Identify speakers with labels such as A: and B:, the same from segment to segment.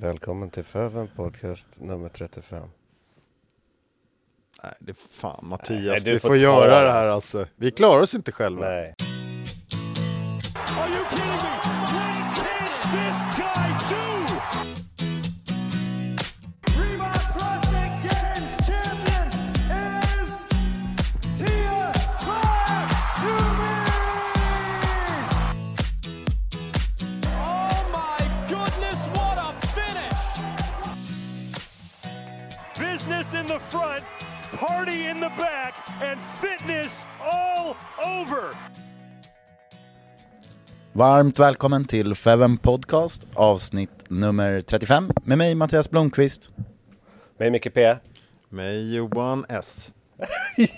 A: Välkommen till Föven Podcast nummer 35.
B: Nej, det är fan Mattias,
A: Nej, du
B: vi
A: får
B: får göra
A: det.
B: det här alltså. Vi klarar oss inte själva.
A: Nej.
C: Business in the front, party in the back, and fitness all over.
D: Varmt välkommen till Feven Podcast, avsnitt nummer 35 med mig Mattias Blomqvist.
A: Mig Micke P.
B: Med Johan S.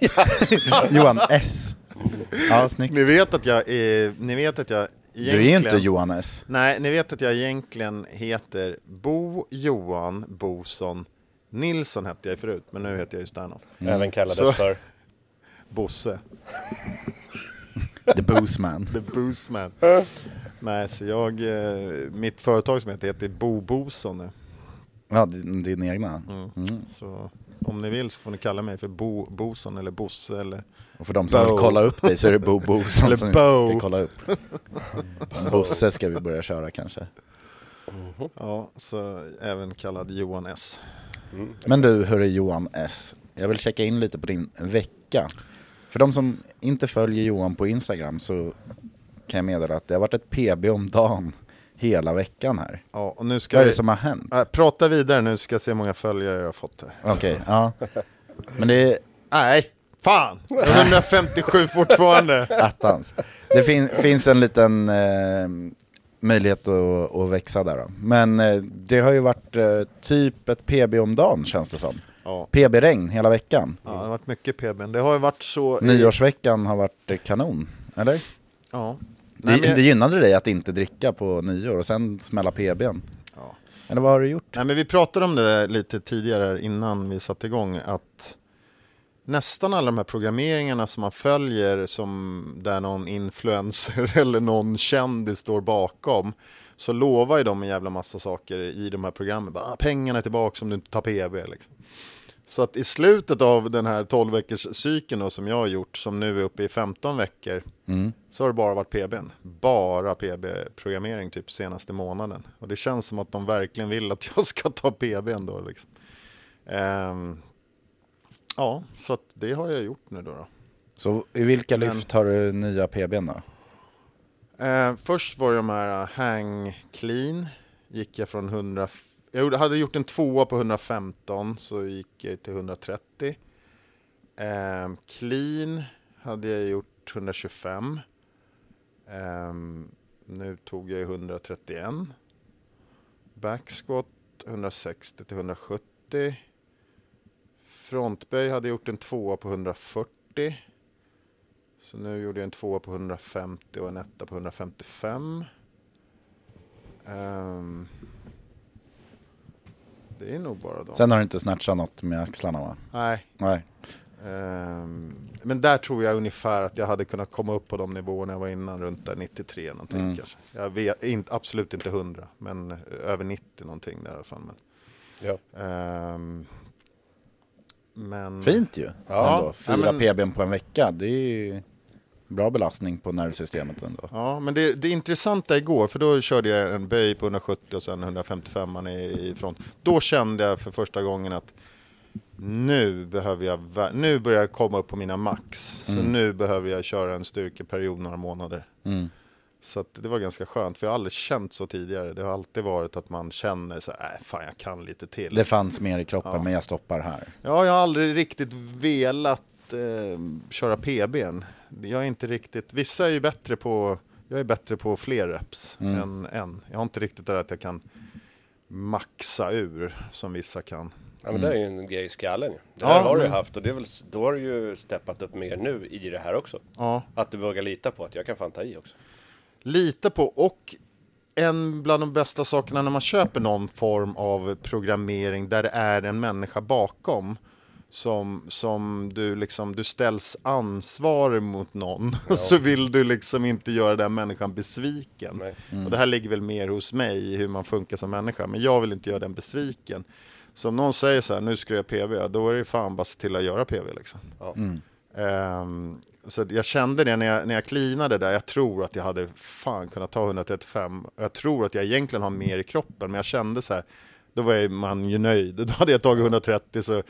D: Johan S. Ja, snyggt.
B: Ni vet att jag är, ni vet att jag
D: Du
B: egentligen...
D: är ju inte Johan S.
B: Nej, ni vet att jag egentligen heter Bo Johan Boson Nilsson hette jag förut, men nu heter jag ju Sternoff.
A: Även kallades
B: Så-
A: för.
B: Bosse,
D: The Boosman.
B: the Boosman. Nej, så jag, eh, mitt företag som heter, heter Bo Boson nu.
D: Ja, din, din egna. Mm.
B: Så om ni vill så får ni kalla mig för Bo Boson eller Bosse eller
D: Och för de som
B: Bo.
D: vill kolla upp dig så är det Bo Boson
B: Eller
D: som
B: Bo.
D: ska kolla upp. Bosse ska vi börja köra kanske.
B: Ja, så även kallad Johan S.
D: Men du, hörru Johan S. Jag vill checka in lite på din vecka. För de som inte följer Johan på Instagram så kan jag meddela att det har varit ett PB om dagen hela veckan här.
B: Ja, och nu ska
D: Vad är
B: vi...
D: det som har hänt?
B: Äh, prata vidare nu, ska jag se hur många följare jag har fått.
D: Okej, ja. Men det är
B: Nej, fan! 157 fortfarande.
D: attans. Det fin finns en liten eh, möjlighet att, att växa där då. Men eh, det har ju varit eh, typ ett PB om dagen känns det som.
B: Ja,
D: PB-regn hela veckan.
B: ja, det har varit mycket PB. Det har ju varit så...
D: Nyårsveckan har varit eh, kanon, eller?
B: Ja.
D: Det,
B: Nej, men,
D: det gynnade dig att inte dricka på nyår och sen smälla PBn.
B: Ja.
D: Eller vad har du gjort?
B: Nej, men vi pratade om det lite tidigare innan vi satte igång. Att nästan alla de här programmeringarna som man följer som där någon influencer eller någon kändis står bakom så lovar ju de en jävla massa saker i de här programmen. Bara, "Ah, pengarna är tillbaka om du inte tar PB. Liksom. Så att i slutet av den här 12 veckors cykeln då, som jag har gjort, som nu är uppe i 15 veckor,
D: Mm.
B: så har det bara varit PBn. Bara PB-programmering typ senaste månaden. Och det känns som att de verkligen vill att jag ska ta PBn då. Liksom. Ehm, ja, så det har jag gjort nu då. då.
D: Så i vilka
B: Men-
D: lyft har du nya PBn då?
B: Eh, först var det de här uh, hang clean. Gick jag från 100... Jag hade gjort en tvåa på 115 så gick jag till 130. Eh, clean hade jag gjort 125. Eh, nu tog jag 131. Backsquat 160 till 170. Frontböj hade gjort en tvåa på 140. Så nu gjorde jag en tvåa på 150 och en etta på 155. Ehm, det är nog bara de.
D: Sen har du inte snatchat något med axlarna va?
B: Nej.
D: Nej.
B: ehm, men där tror jag ungefär att jag hade kunnat komma upp på de nivåerna jag var innan, runt där 93 någonting
D: Mm.
B: kanske. Jag vet, inte, absolut inte 100, men över 90 någonting där i alla fall. Men,
A: Ja.
B: ehm, men
D: Fint ju.
B: Ja,
D: ändå. Fyra
B: ja, men-
D: PBn på en vecka, det är bra belastning på nervsystemet ändå.
B: Ja, men det, det intressanta igår, för då körde jag en böj på 170 och sen 155 i, i front. Då kände jag för första gången att nu behöver jag, nu börjar jag komma upp på mina max. Så nu behöver jag köra en styrkeperiod några månader.
D: Mm.
B: Så att det var ganska skönt, för jag har aldrig känt så tidigare. Det har alltid varit att man känner så här, äh, fan jag kan lite till.
D: Det fanns mer i kroppen
B: Ja.
D: men jag stoppar här.
B: Ja, jag har aldrig riktigt velat eh, köra PBn. Jag är inte riktigt, vissa är ju bättre på, jag är bättre på fler reps
D: Mm.
B: än en. Jag har inte riktigt det där att jag kan maxa ur som vissa kan.
A: Ja, men det är ju en grej i skallen. Det
B: Ja,
A: har du
B: men-
A: haft och det är väl, då har du ju steppat upp mer nu i det här också.
B: Ja,
A: Att du vågar lita på att jag kan fan ta i också.
B: Lita på och en bland de bästa sakerna när man köper någon form av programmering där det är en människa bakom som, som du liksom, du ställs ansvarig mot någon. så vill du liksom inte göra den människan besviken.
A: Nej.
B: Och det här ligger väl mer hos mig i hur man funkar som människa. Men jag vill inte göra den besviken. Så om någon säger så här, nu ska jag PV, då är det fan bara se till att göra PV liksom.
A: Ja.
B: Ehm, så jag kände det när jag, när jag cleanade där, jag tror att jag hade fan kunnat ta 135. Jag tror att jag egentligen har mer i kroppen, men jag kände så här, då var jag- man ju nöjd. Då hade jag tagit 130, så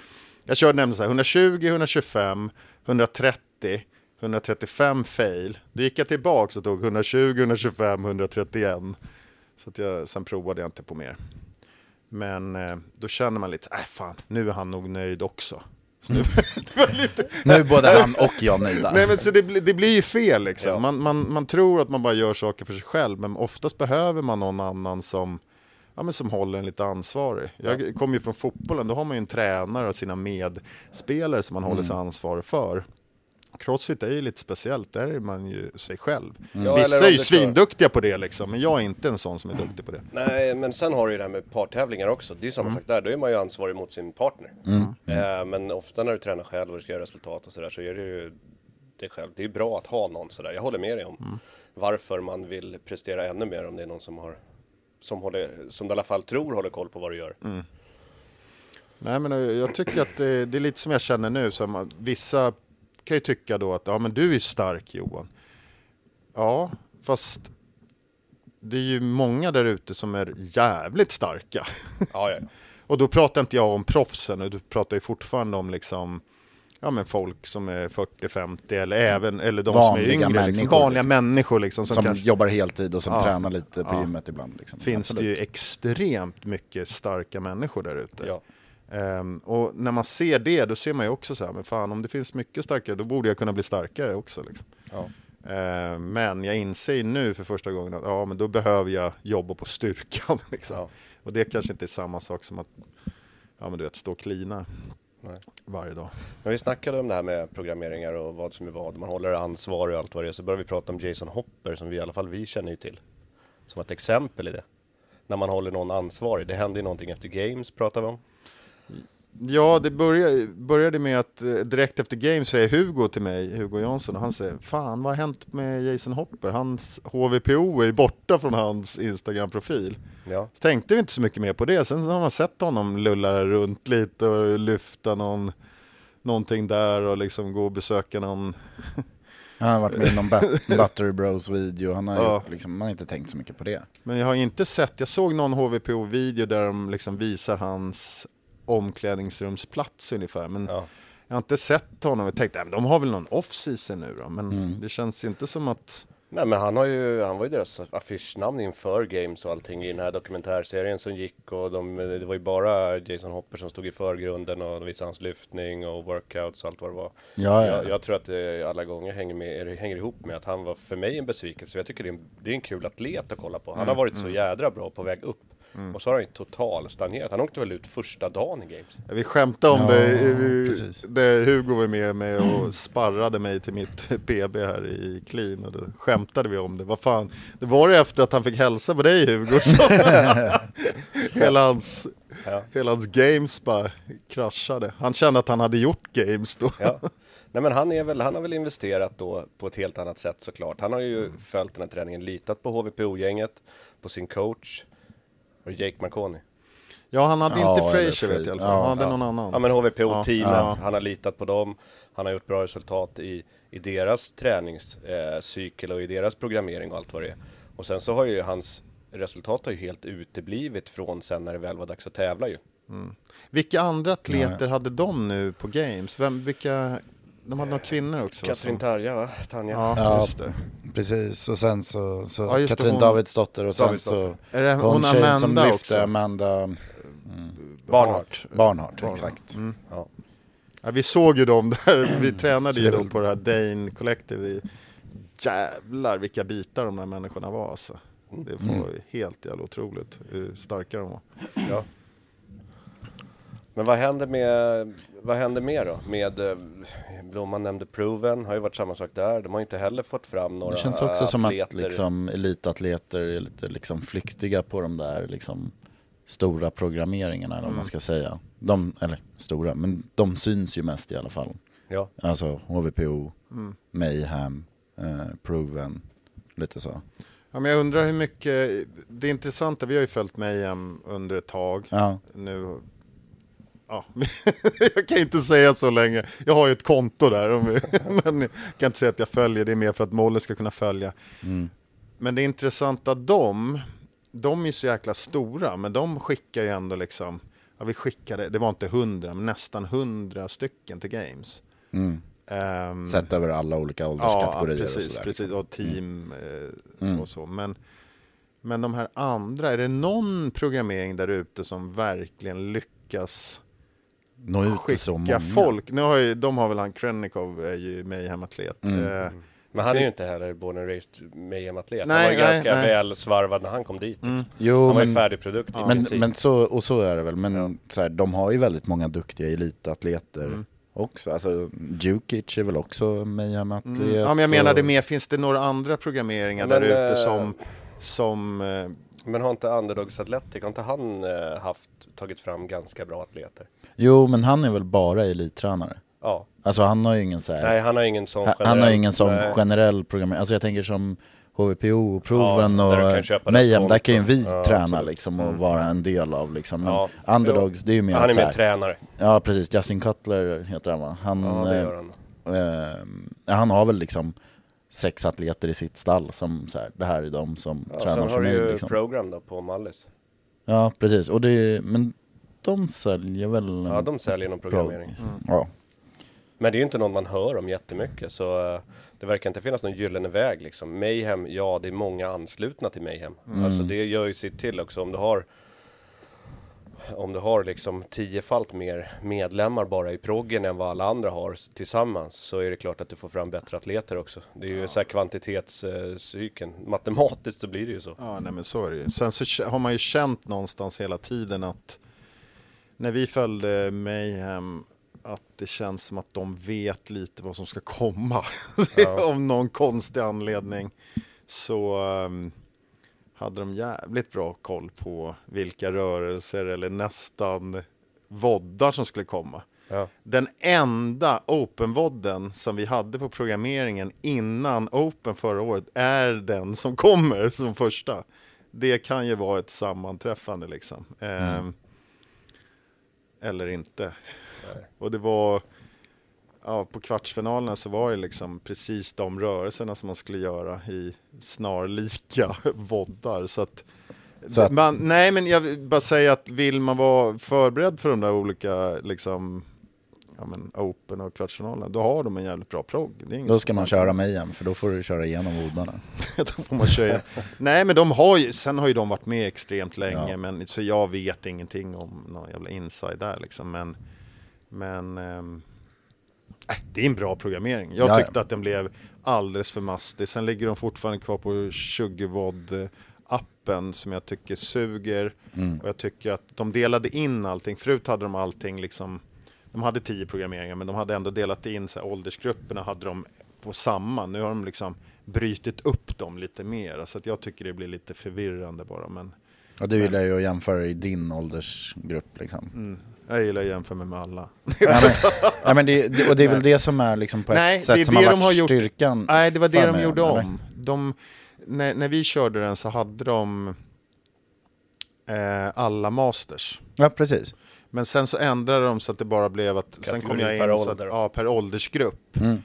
B: jag körde nämligen så här, 120, 125, 130, 135 fail. Då gick jag tillbaka och tog 120, 125, 131. Så att jag, sen provade jag inte på mer. Men eh, då känner man lite, äh fan, nu är han nog nöjd också. Så nu, var lite,
D: Nu är både han och jag nöjda.
B: Nej men så det, blir- det blir ju fel liksom.
A: Ja.
B: Man, man, man tror att man bara gör saker för sig själv, men oftast behöver man någon annan som, ja, men som håller en lite ansvarig. Jag kommer ju från fotbollen, då har man ju en tränare och sina medspelare som man håller sig ansvarig för. Crossfit är ju lite speciellt, där är man ju sig själv.
A: Ja, eller
B: Vissa är ju
A: det ska-
B: svinduktiga på det liksom, men jag är inte en sån som är duktig på det.
A: Nej, men sen har du ju det här med partävlingar också. Det är ju samma sak där, då är man ju ansvarig mot sin partner. Eh, men ofta när du tränar själv och du ska göra resultat och sådär så är det ju dig själv. Det är ju bra att ha någon sådär. Jag håller med dig om varför man vill prestera ännu mer om det är någon som har som, håller, som du i alla fall tror håller koll på vad du gör.
B: Nej men jag tycker att det, det är lite som jag känner nu, så man, vissa kan ju tycka då att ja men du är stark Johan. Ja, fast det är ju många där ute som är jävligt starka.
A: Ja, ja.
B: Och då pratar inte jag om proffsen, och du pratar ju fortfarande om liksom Ja men folk som är 40-50 eller även eller de
D: Vanliga
B: som är yngre, liksom,
D: människor,
B: vanliga
D: liksom.
B: människor liksom, som,
D: Som
B: kanske
D: jobbar heltid och som
B: Ja.
D: tränar lite på
B: Ja.
D: gymmet ibland. Liksom.
B: finns
D: Absolut.
B: det ju extremt mycket starka människor där ute.
A: ja.
B: Ehm, och när man ser det, då ser man ju också så här, men fan om det finns mycket starkare, då borde jag kunna bli starkare också. Liksom.
A: ja.
B: Ehm, men jag inser nu för första gången att ja, men då behöver jag jobba på styrkan. Liksom.
A: Ja.
B: Och det kanske inte är samma sak som att ja, men du vet, stå och klina
A: Nej.
B: varje dag.
A: När vi snackade om det här med programmeringar och vad som är vad, man håller ansvar och allt vad det är, så började vi prata om Jason Hopper som vi i alla fall vi känner ju till. Som ett exempel i det. När man håller någon ansvarig. Det hände ju någonting efter Games pratar vi om.
B: Ja, det började, började med att eh, direkt efter Games säger Hugo till mig, Hugo Jansson, och han säger Fan, vad har hänt med Jason Hopper? Hans HVPO är ju borta från hans Instagram-profil.
A: Ja,
B: Så tänkte vi inte så mycket mer på det. Sen har man sett honom lulla runt lite och lyfta någon, någonting där och liksom gå och besöka någon.
D: Han har varit med i någon Bat- Buttery Bros video, han har
B: Ja.
D: gjort, liksom, man har inte tänkt så mycket på det.
B: Men jag har inte sett, jag såg någon HVPO-video där de liksom visar hans omklädningsrumsplats ungefär. Men
A: ja.
B: jag har inte sett honom och tänkt, att de har väl någon off-season nu då. Men det känns inte som att,
A: Nej men han, har ju, han var ju deras affischnamn inför Games och allting i den här dokumentärserien som gick och de, det var ju bara Jason Hopper som stod i förgrunden och de visade hans lyftning och workouts och allt vad det var.
D: Ja, ja.
A: Jag, jag tror att det alla gånger hänger, med, hänger ihop med att han var för mig en besvikelse. Jag tycker det är en, det är en kul atlet att kolla på. Han har varit så jädra bra på väg upp. Och så har han ju total stagnerat. Han åkte väl ut första dagen i Games.
B: Ja, Vi skämtade om
D: Ja,
B: det, vi,
D: precis.
B: det, Hugo var med mig och sparrade mig till mitt PB här i Clean och då skämtade vi om det. Vad fan, det var det efter att han fick hälsa på dig Hugo så hela, hans,
A: Ja.
B: hela hans games bara kraschade. Han kände att han hade gjort games då.
A: Ja. Nej men han, är väl, han har väl investerat då på ett helt annat sätt såklart. Han har ju följt den här träningen, litat på HVPO-gänget, på sin coach. Det Jake Marconi?
B: Ja, han hade
D: Ja,
B: inte Frazier vet jag i alla fall.
D: Ja,
B: han hade
A: ja.
B: någon annan.
A: Ja men HVPO-teamet,
B: Ja.
A: han har litat på dem. Han har gjort bra resultat i, i deras träningscykel eh, och i deras programmering och allt vad det är. Och sen så har ju hans resultat har ju helt uteblivit från sen när det väl var dags att tävla ju.
B: Vilka andra atleter hade de nu på games? Vem, vilka, de hade några kvinnor också.
A: Katrin Tarja va? Tanja?
B: Ja,
D: Ja.
B: just det.
D: Precis, och sen så, så
B: Ja,
D: Katrin
B: hon-
D: Davidsdotter och sen
A: Davidsdotter.
D: så
B: Är det hon,
D: hon tjejen som
B: Amanda
D: lyfte,
B: också?
D: Amanda
A: Barnhart.
D: Barnhart,
B: Barnhart.
D: exakt.
A: Ja.
B: Ja, vi såg ju dem där, vi tränade ju dem på det här Dane Collective. Vi- Jävlar vilka bitar de där människorna var alltså. Det var ju helt jävla otroligt hur starka de var.
A: Ja. Men vad händer med, vad händer mer då? Med, eh, Blomman nämnde Proven, har ju varit samma sak där. De har ju inte heller fått fram några
D: Det känns också som att
A: atleter.
D: liksom, elitatleter är lite liksom flyktiga på de där liksom, stora programmeringarna eller vad man ska säga. De, eller stora, men de syns ju mest i alla fall.
A: Ja.
D: Alltså HVPO, Mayhem, eh, Proven, lite så.
B: Ja, men jag undrar hur mycket, det är intressant, vi har ju följt Mayhem under ett tag.
D: Ja,
B: Nu, ja, jag kan inte säga så länge. Jag har ju ett konto där, men jag kan inte säga att jag följer, det är mer för att Molle ska kunna följa. Men det intressanta, de, de är ju så jäkla stora, men de skickar ju ändå liksom, ja vi skickade, det var inte hundra, men nästan hundra stycken till Games.
D: mm.
B: Ehm,
D: sett över alla olika
B: Ja,
D: ålderskategorier och
B: precis,
D: sådär.
B: precis.
D: liksom.
B: Och team eh,
D: Mm.
B: och så. Men, men de här andra, är det någon programmering där ute som verkligen lyckas
D: Nå ut till så många.
B: folk? Nu har ju, de har väl han Krennikov, är ju Mayhem-atlet.
D: Mm.
B: Eh,
A: Men han är ju inte heller born and raised Mayhem-atlet. Han var ju
B: nej,
A: ganska
B: nej.
A: väl svarvad när han kom dit. Liksom.
D: Jo,
A: Han var ju färdig produkt i
D: men, men så, och så är det väl. Men
A: Ja.
D: så här, de har ju väldigt många duktiga elitatleter
B: Mm.
D: också. Alltså, Djukic är väl också Mayhem-atlet.
B: mm. Ja, men jag menade
D: och-
B: mer, finns det några andra programmeringar
A: Men,
B: där ute
A: eh,
B: som, som eh,
A: Men har inte Underdogs Athletic, har inte han eh, haft, tagit fram ganska bra atleter?
D: Jo, men han är väl bara elittränare.
A: Ja.
D: Alltså han har ju ingen så här,
A: Nej, han har ingen sån
D: han, han har ingen sån
A: nej.
D: generell programmering. Alltså jag tänker som HVPO-proven
A: Ja,
D: och Mayhem, där kan ju vi
A: ja,
D: träna
A: absolut.
D: liksom och vara en del av liksom. Men
A: Ja.
D: Underdogs, det är ju mer
A: Han är mer tränare.
D: Ja precis, Justin Cutler heter han va? Han,
A: Ja, det
D: eh,
A: gör han.
D: eh, han har väl liksom sex atleter i sitt stall som så här, det här är de som
A: Ja,
D: tränar
A: sen
D: för
A: har du
D: mig
A: ju
D: liksom.
A: program då på Mallis.
D: Ja precis, och det, men de säljer väl
A: Ja, de säljer någon programmering.
D: Ja.
A: Men det är ju inte någon man hör om jättemycket, så eh, det verkar inte finnas någon gyllene väg liksom. Mayhem, ja det är många anslutna till Mayhem.
D: Mm.
A: Alltså det gör ju sitt till också. Om du har om du har liksom tiofalt mer medlemmar bara i proggen än vad alla andra har tillsammans så är det klart att du får fram bättre atleter också. Det är ju så här kvantitetscykeln. Matematiskt så blir det ju så.
B: Ja, nej men så är det ju. Sen så har man ju känt någonstans hela tiden att när vi följde Mayhem att det känns som att de vet lite vad som ska komma. Av någon konstig anledning så ehm, hade de jävligt bra koll på vilka rörelser eller nästan voddar som skulle komma.
A: Ja.
B: Den enda open-vodden som vi hade på programmeringen innan open förra året är den som kommer som första. Det kan ju vara ett sammanträffande liksom. Ehm, eller inte. Och det var, ja på kvartsfinalen så var det liksom precis de rörelserna som man skulle göra i snarlika voddar. Så att,
D: Så att-
B: man, nej men jag vill bara säga att vill man vara förberedd för de där olika liksom ja, men open och kvartsfinalerna, då har de en jävligt bra progg.
D: Då ska man köra Mayhem för då får du köra igenom vodarna.
B: då får man köra. Nej men de har ju, sen har ju de varit med extremt länge,
D: Ja.
B: men, så jag vet ingenting om någon jävla inside där liksom. Men, men ehm, äh, det är en bra programmering. Jag
D: Ja, ja.
B: tyckte att den blev alldeles för mastig. Sen ligger de fortfarande kvar på 20 vod appen som jag tycker suger.
D: Mm.
B: Och jag tycker att de delade in allting. Förut hade de allting liksom, de hade tio programmeringar men de hade ändå delat in så här, åldersgrupperna hade de på samma. Nu har de liksom brytit upp dem lite mer. Så att jag tycker det blir lite förvirrande bara. Men
D: Och du gillar ju att jämföra i din åldersgrupp liksom.
B: mm, jag gillar att jämföra mig med alla.
D: Nej, men, nej, men det, det, och det är väl det som är liksom på ett
B: Nej,
D: sätt
B: det är
D: som
B: det
D: har
B: de
D: varit
B: har gjort.
D: styrkan.
B: Nej, det var det de gjorde om. De, när, när vi körde den så hade de eh, alla masters.
D: Ja, precis.
B: Men sen så ändrade de så att det bara blev att, sen kom
A: Kategori
B: jag in
A: per
B: så att, ja, per åldersgrupp.
D: Mm.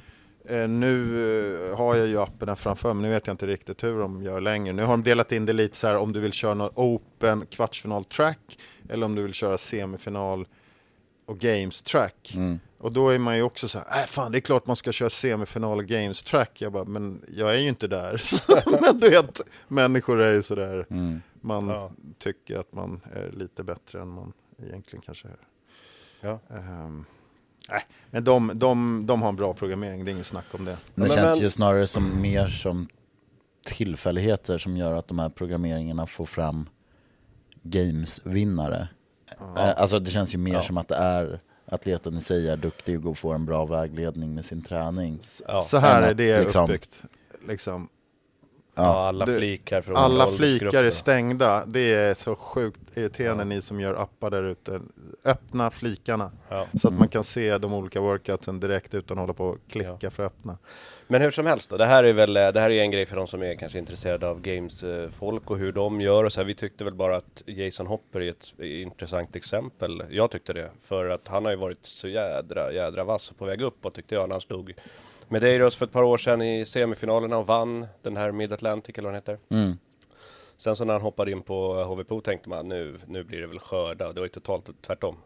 B: Eh, nu eh, har jag ju appen framför mig, nu vet jag inte riktigt hur de gör längre. Nu har de delat in det lite så här om du vill köra någon open kvartsfinal track eller om du vill köra semifinal och games track.
D: Mm.
B: Och då är man ju också så här, äh, fan det är klart man ska köra semifinal och games track. Jag bara, men jag är ju inte där. Men du vet, människor är ju sådär,
D: Mm.
B: man
A: Ja.
B: tycker att man är lite bättre än man egentligen kanske.
A: Ja.
B: Ehm, nej, men de, de, de har en bra programmering, det är inget snack om det.
D: Det
A: men-
D: känns
A: men-
D: ju snarare som mer som tillfälligheter som gör att de här programmeringarna får fram games-vinnare. Eh, Alltså det känns ju mer
A: Ja.
D: som att det är atleten i sig är duktig och får en bra vägledning med sin träning.
A: Ja.
B: Så här är det
D: liksom-
B: uppbyggt. Liksom,
A: Ja, alla
B: Du,
A: flikar från
B: Alla flikar är stängda. Det är så sjukt irriterande ni som gör appar där ute. Öppna flikarna.
A: Ja.
B: Så att man kan se de olika workoutsen direkt utan att hålla på och klicka
A: Ja.
B: för att öppna.
A: Men hur som helst då, det här är väl det här är en grej för de som är kanske intresserade av games-folk och hur de gör och så här. Vi tyckte väl bara att Jason Hopper är ett intressant exempel. Jag tyckte det, för att han har ju varit så jädra, jädra vass på väg upp och tyckte jag när han stod Medeiros för ett par år sedan i semifinalerna och vann den här Mid Atlantic eller vad den heter.
D: Mm.
A: Sen så när han hoppade in på HVPO tänkte man nu, nu blir det väl skörda. Det var ju totalt tvärtom.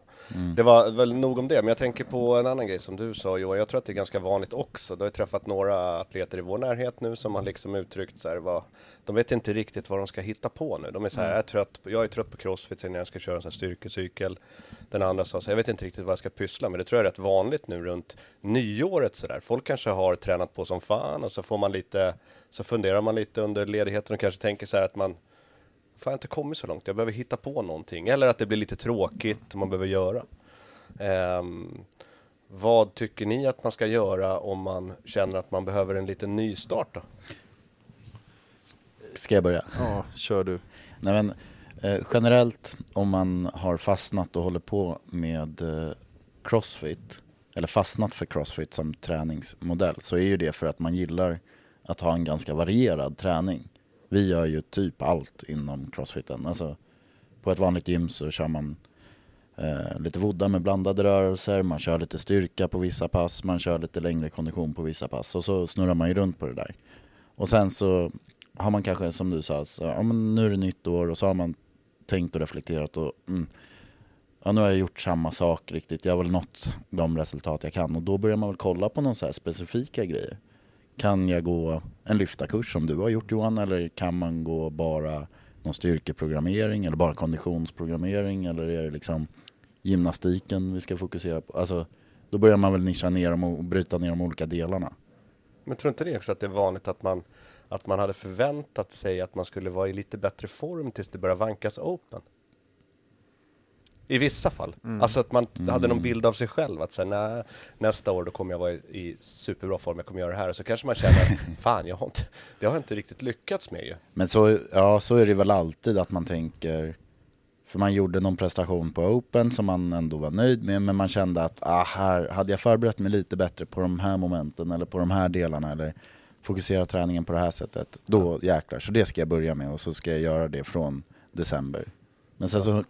A: Det var väl nog om det, men jag tänker på en annan grej som du sa Johan. Jag tror att det är ganska vanligt också. Du har träffat några atleter i vår närhet nu som har liksom uttryckt så här, vad, de vet inte riktigt vad de ska hitta på nu. De är så här, jag, är trött, jag är trött på crossfit sen jag ska köra en sån här styrkecykel. Den andra sa så här, jag vet inte riktigt vad jag ska pyssla med. Det tror jag är rätt vanligt nu runt nyåret så där. Folk kanske har tränat på som fan och så får man lite, så funderar man lite under ledigheten och kanske tänker så här att man Fan, jag har inte kommit så långt. Jag behöver hitta på någonting. Eller att det blir lite tråkigt man behöver göra. Ehm, vad tycker ni att man ska göra om man känner att man behöver en liten nystart då?
D: Ska jag börja?
B: Ja, kör du.
D: Nej men eh, generellt om man har fastnat och håller på med eh, crossfit eller fastnat för crossfit som träningsmodell så är ju det för att man gillar att ha en ganska varierad träning. Vi gör ju typ allt inom crossfiten. Alltså på ett vanligt gym så kör man eh, lite vodda med blandade rörelser, man kör lite styrka på vissa pass, man kör lite längre kondition på vissa pass och så snurrar man ju runt på det där. Och sen så har man kanske som du sa, så, ja, men nu är det nytt år och så har man tänkt och reflekterat och mm, ja, nu har jag gjort samma sak riktigt, jag har väl nått de resultat jag kan och då börjar man väl kolla på någon så här specifika grejer. Kan jag gå en lyftarkurs som du har gjort Johan eller kan man gå bara någon styrkeprogrammering eller bara konditionsprogrammering eller är det liksom gymnastiken vi ska fokusera på? Alltså, då börjar man väl nischa ner dem och bryta ner de olika delarna.
A: Men tror inte ni också att det är vanligt att man, att man hade förväntat sig att man skulle vara i lite bättre form tills det börjar vankas open? I vissa fall. Alltså att man hade någon bild av sig själv att säga nästa år då kommer jag vara i, i superbra form, jag kommer göra det här. Och så kanske man känner, fan jag har inte, det har jag inte riktigt lyckats med ju.
D: Men så, ja, så är det väl alltid att man tänker För man gjorde någon prestation på Open som man ändå var nöjd med Men man kände att ah, här hade jag förberett mig lite bättre på de här momenten eller på de här delarna eller Fokusera träningen på det här sättet Då jäklar, så det ska jag börja med och så ska jag göra det från december Men sen så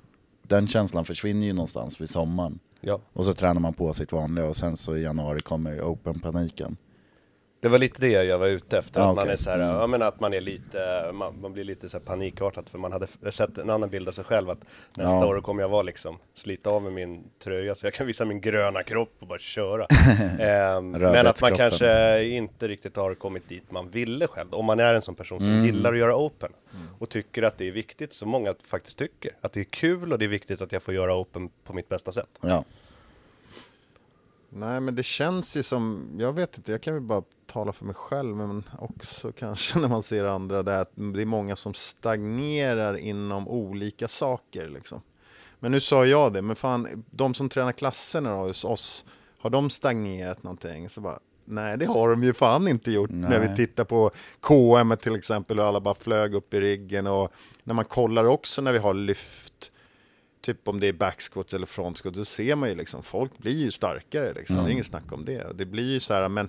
D: Den känslan försvinner ju någonstans vid sommaren
A: Ja.
D: Och så tränar man på sitt vanliga och sen så i januari kommer Open-paniken
A: Det var lite det jag var ute efter,
D: Ja,
A: att man
D: okej.
A: är så här,
D: Mm.
A: jag menar att man är lite, man, man blir lite så här panikartad för man hade sett en annan bild av sig själv att nästa
D: Ja.
A: år kommer jag vara liksom, slita av med min tröja så jag kan visa min gröna kropp och bara köra. Ehm, men att man kanske inte riktigt har kommit dit man ville själv, om man är en sån person som
D: Mm.
A: gillar att göra open och tycker att det är viktigt, som många faktiskt tycker, att det är kul och det är viktigt att jag får göra open på mitt bästa sätt.
D: Ja,
B: Nej men det känns ju som, jag vet inte, jag kan väl bara tala för mig själv men också kanske när man ser andra det är att det är många som stagnerar inom olika saker liksom. Men nu sa jag det, men fan de som tränar klasserna då hos oss, har de stagnerat någonting? Så bara, nej det har de ju fan inte gjort när vi
D: Nej.
B: tittar på KM till exempel och alla bara flög upp i riggen och när man kollar också när vi har lyft typ om det är backsquats eller frontsquats, då ser man ju liksom, folk blir ju starkare liksom. Det är inget snack om det. Det blir ju så här, men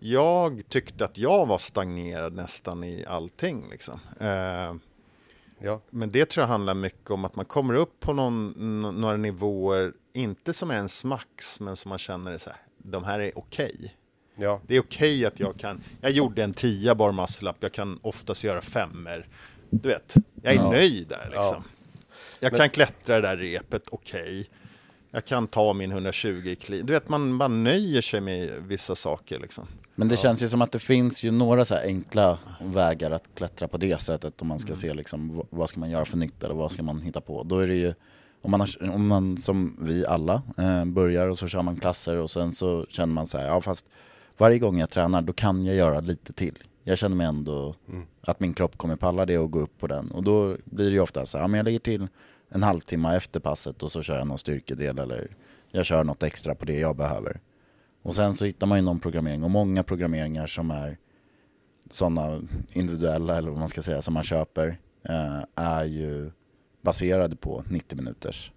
B: jag tyckte att jag var stagnerad nästan i allting liksom. Eh,
A: Ja,
B: men det tror jag handlar mycket om att man kommer upp på någon, några nivåer, inte som ens max, men som man känner är så här, de här är okej.
A: ja.
B: Det är okej att jag kan, jag gjorde en 10 bar muscle up, jag kan oftast göra femmer. Du vet, jag är
D: Ja.
B: nöjd där liksom.
A: Ja.
B: Jag
A: Men-
B: kan klättra det där repet, okej. Jag kan ta min 120 i clean. Du vet, man, man nöjer sig med vissa saker liksom.
D: Men det känns ju som att det finns ju några så enkla vägar att klättra på det sättet om man ska se liksom vad ska man göra för nytt eller vad ska man hitta på. Då är det ju om man, har, om man som vi alla eh, börjar och så kör man klasser och sen så känner man så här, ja fast varje gång jag tränar då kan jag göra lite till. Jag känner mig ändå att min kropp kommer palla det och gå upp på den. Och då blir det ju ofta så här, ja, men jag lägger till en halvtimme efter passet och så kör jag någon styrkedel eller jag kör något extra på det jag behöver. Och sen så hittar man ju någon programmering och många programmeringar som är sådana individuella, eller vad man ska säga, som man köper, eh, är ju baserade på 90 minuters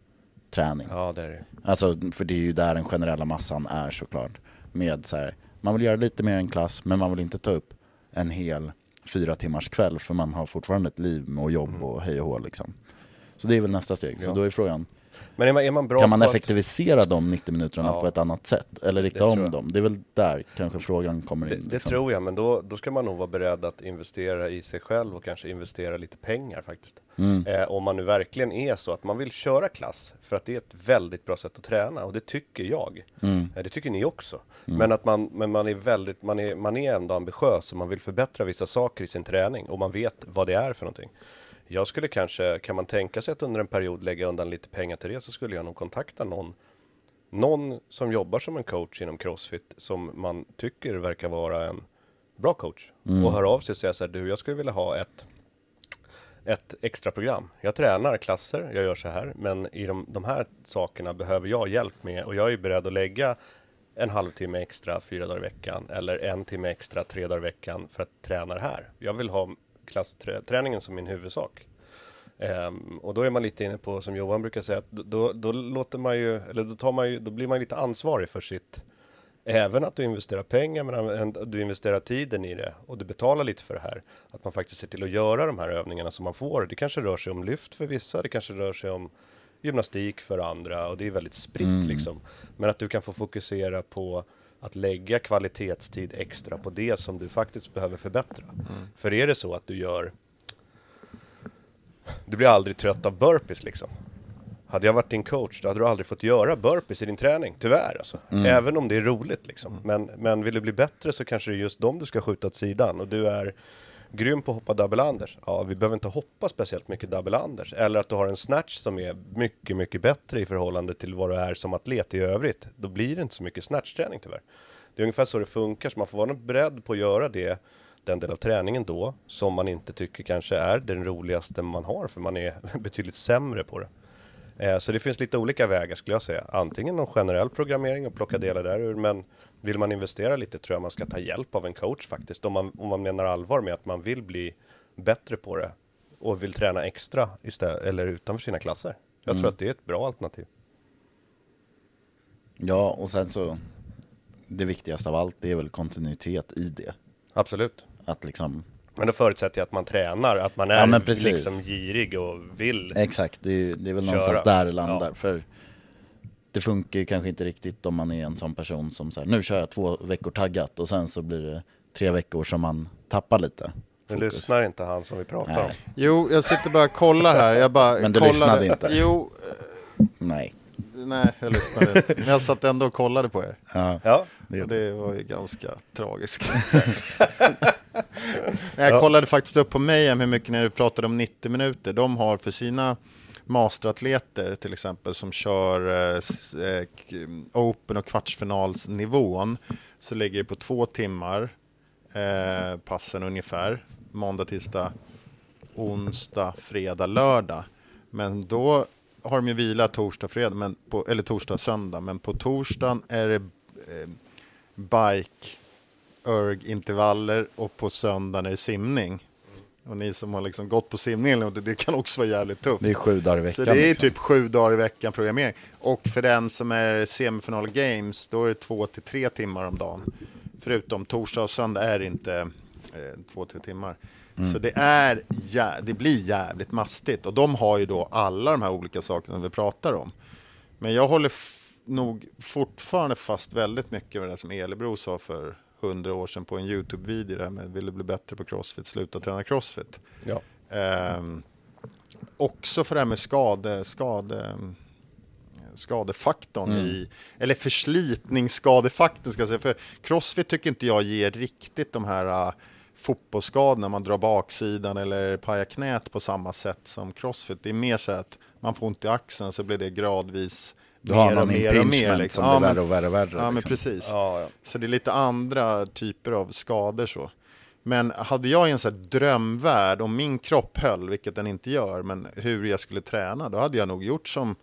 D: träning.
A: Ja, det är det.
D: Alltså, för det är ju där den generella massan är såklart. Med så här, man vill göra lite mer än klass, men man vill inte ta upp en hel fyra timmars kväll, för man har fortfarande ett liv och jobb och hej och hå liksom. Så det är väl nästa steg. Så
A: Ja.
D: då är frågan,
A: Men är man, är man bra
D: kan man
A: på att-
D: effektivisera de 90 minuterna
A: Ja.
D: på ett annat sätt? Eller rikta
A: Det
D: om dem? Det är väl där kanske frågan kommer
A: Det,
D: in.
A: det
D: liksom.
A: tror jag, men då, då ska man nog vara beredd att investera i sig själv och kanske investera lite pengar faktiskt.
D: Mm.
A: Eh, om man nu verkligen är så att man vill köra klass, för att det är ett väldigt bra sätt att träna och det tycker jag.
D: Mm.
A: Eh, det tycker ni också. Men att man, men man är väldigt, man är, man är ändå ambitiös och man vill förbättra vissa saker i sin träning och man vet vad det är för någonting. Jag skulle kanske, kan man tänka sig att under en period lägga undan lite pengar till det så skulle jag nog kontakta någon någon som jobbar som en coach inom Crossfit som man tycker verkar vara en bra coach och hör av sig och säger så här, du jag skulle vilja ha ett ett extra program. Jag tränar klasser, jag gör så här, men i de, de här sakerna behöver jag hjälp med och jag är beredd att lägga en halvtimme extra fyra dagar i veckan eller en timme extra tre dagar i veckan för att träna det här. Jag vill ha klassträningen som min huvudsak. Ehm, och då är man lite inne på, som Johan brukar säga, att då, då låter man ju, eller då tar man ju, då blir man lite ansvarig för sitt, även att du investerar pengar, men du investerar tiden i det och du betalar lite för det här. Att man faktiskt ser till att göra de här övningarna som man får. Det kanske rör sig om lyft för vissa, det kanske rör sig om gymnastik för andra och det är väldigt spritt liksom. Men att du kan få fokusera på att lägga kvalitetstid extra på det som du faktiskt behöver förbättra. För är det så att du gör du blir aldrig trött av burpees liksom. Hade jag varit din coach, då hade du aldrig fått göra burpees i din träning, tyvärr alltså. Även om det är roligt liksom. Men, men vill du bli bättre så kanske det är just dem du ska skjuta åt sidan. Och du är grym på att hoppa double unders. Ja, vi behöver inte hoppa speciellt mycket double unders. Eller att du har en snatch som är mycket, mycket bättre i förhållande till vad du är som atlet i övrigt. Då blir det inte så mycket snatchträning tyvärr. Det är ungefär så det funkar, så man får vara beredd på att göra det den del av träningen då som man inte tycker kanske är den roligaste man har för man är betydligt sämre på det. Eh, så det finns lite olika vägar skulle jag säga. Antingen någon generell programmering och plocka delar där ur, men vill man investera lite tror jag man ska ta hjälp av en coach faktiskt. Om man, om man menar allvar med att man vill bli bättre på det och vill träna extra istället, eller utanför sina klasser. Jag tror att det är ett bra alternativ.
D: Ja, och sen så, det viktigaste av allt, det är väl kontinuitet i det.
A: Absolut.
D: Att liksom,
A: Men då förutsätter jag att man tränar, att man är
D: Ja,
A: liksom girig och vill.
D: exakt, det är, det är väl
A: Köra.
D: någonstans där det landar.
A: Ja.
D: För det funkar ju kanske inte riktigt om man är en sån person som säger nu kör jag två veckor taggat och sen så blir det tre veckor som man tappar lite.
A: Nu lyssnar inte han som vi pratar om.
D: Nej,
B: Jo, jag sitter bara och kollar här. Jag bara
D: Men du
B: kollade.
D: lyssnade inte?
B: Jo,
D: nej.
B: nej, jag lyssnade inte. Men jag satt ändå och kollade på er.
D: Ja,
A: Ja,
D: det
B: Och
D: är
B: det var ju ganska tragiskt. Jag kollade faktiskt upp på Mayhem hur mycket när du pratade om 90 minuter. De har för sina masteratleter till exempel som kör eh, eh Open och kvartsfinalsnivån så ligger det på två timmar eh, passen ungefär. Måndag, tisdag, onsdag, fredag, lördag. Men då har de ju vila torsdag, fredag, men på, eller torsdag, söndag. Men på torsdagen är det eh, bike, erg, intervaller och på söndagen är det simning. Och ni som har liksom gått på simning, och det, det kan också vara jävligt tufft.
D: Det är sju dagar i veckan.
B: Så det är
D: liksom.
B: typ sju dagar i veckan programmering. Och för den som är semifinal games, då är det två till tre timmar om dagen. Förutom torsdag och söndag är det inte eh, två, tre timmar. Så det, är, jä- det blir jävligt mastigt. Och de har ju då alla de här olika sakerna vi pratar om. Men jag håller nog fortfarande fast väldigt mycket med det som Elebro sa för hundra år sedan på en YouTube-video. Det här med vill du bli bättre på crossfit, sluta träna crossfit.
A: ja.
B: Ehm, också för det här med skade, skade, skadefaktorn i, eller förslitningsskadefaktorn ska jag säga. För crossfit tycker inte jag ger riktigt de här uh, fotbollsskadorna, man drar baksidan eller pajar knät på samma sätt som crossfit. Det är mer så att man får ont i axeln så blir det gradvis
D: Du har
B: mer.
D: impingement
B: Liksom.
D: som
B: Ja,
D: blir
B: men-
D: värre och värre och värre.
B: Ja, men
D: liksom.
B: precis.
A: Ja, ja.
B: Så det är lite andra typer av skador så. Men hade jag i en sån drömvärld, om min kropp höll, vilket den inte gör, men hur jag skulle träna, då hade jag nog gjort som,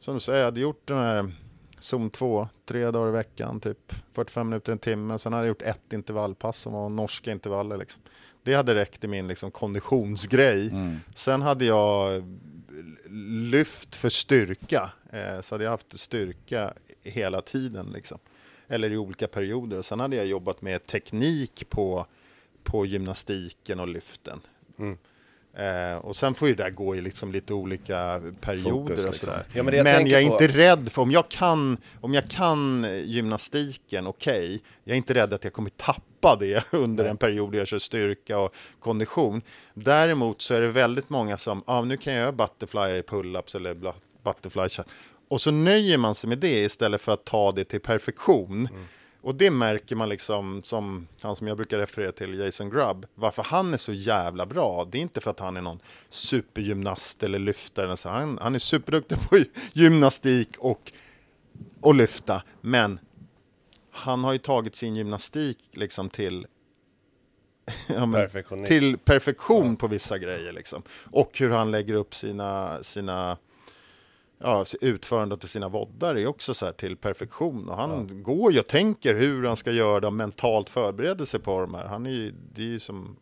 B: som du säger, jag hade gjort den här zon 2, tre dagar i veckan, typ 45 minuter, en timme. Sen hade jag gjort ett intervallpass som var norska intervaller. Liksom. Det hade räckt i min liksom, konditionsgrej.
D: Mm.
B: Sen hade jag lyft för styrka. Eh, så hade jag haft styrka hela tiden. Liksom. Eller i olika perioder. Och sen hade jag jobbat med teknik på, på gymnastiken och lyften.
A: Mm.
B: Eh, och sen får ju det där gå i liksom lite olika perioder
D: Fokus,
B: och
D: liksom.
B: sådär.
A: Ja, men jag
B: men jag är
A: på-
B: inte rädd för, om jag kan, om jag kan gymnastiken, okej, jag är inte rädd att jag kommer tappa det under en period där jag kör styrka och kondition. Däremot så är det väldigt många som, ja ah, nu kan jag göra butterfly pull-ups eller butterfly chat. Och så nöjer man sig med det istället för att ta det till perfektion. Och det märker man liksom, som han som jag brukar referera till, Jason Grubb, varför han är så jävla bra. Det är inte för att han är någon supergymnast eller lyftare. Så. Han, han är superduktig på gymnastik och, och lyfta. Men han har ju tagit sin gymnastik liksom till ja, men, till perfektion på vissa grejer. Liksom. Och hur han lägger upp sina, sina ja, utförandet av sina voddar är också så här till perfektion. Och han går ju och tänker hur han ska göra det och mentalt förbereder sig på de här. Han är ju, det är ju som,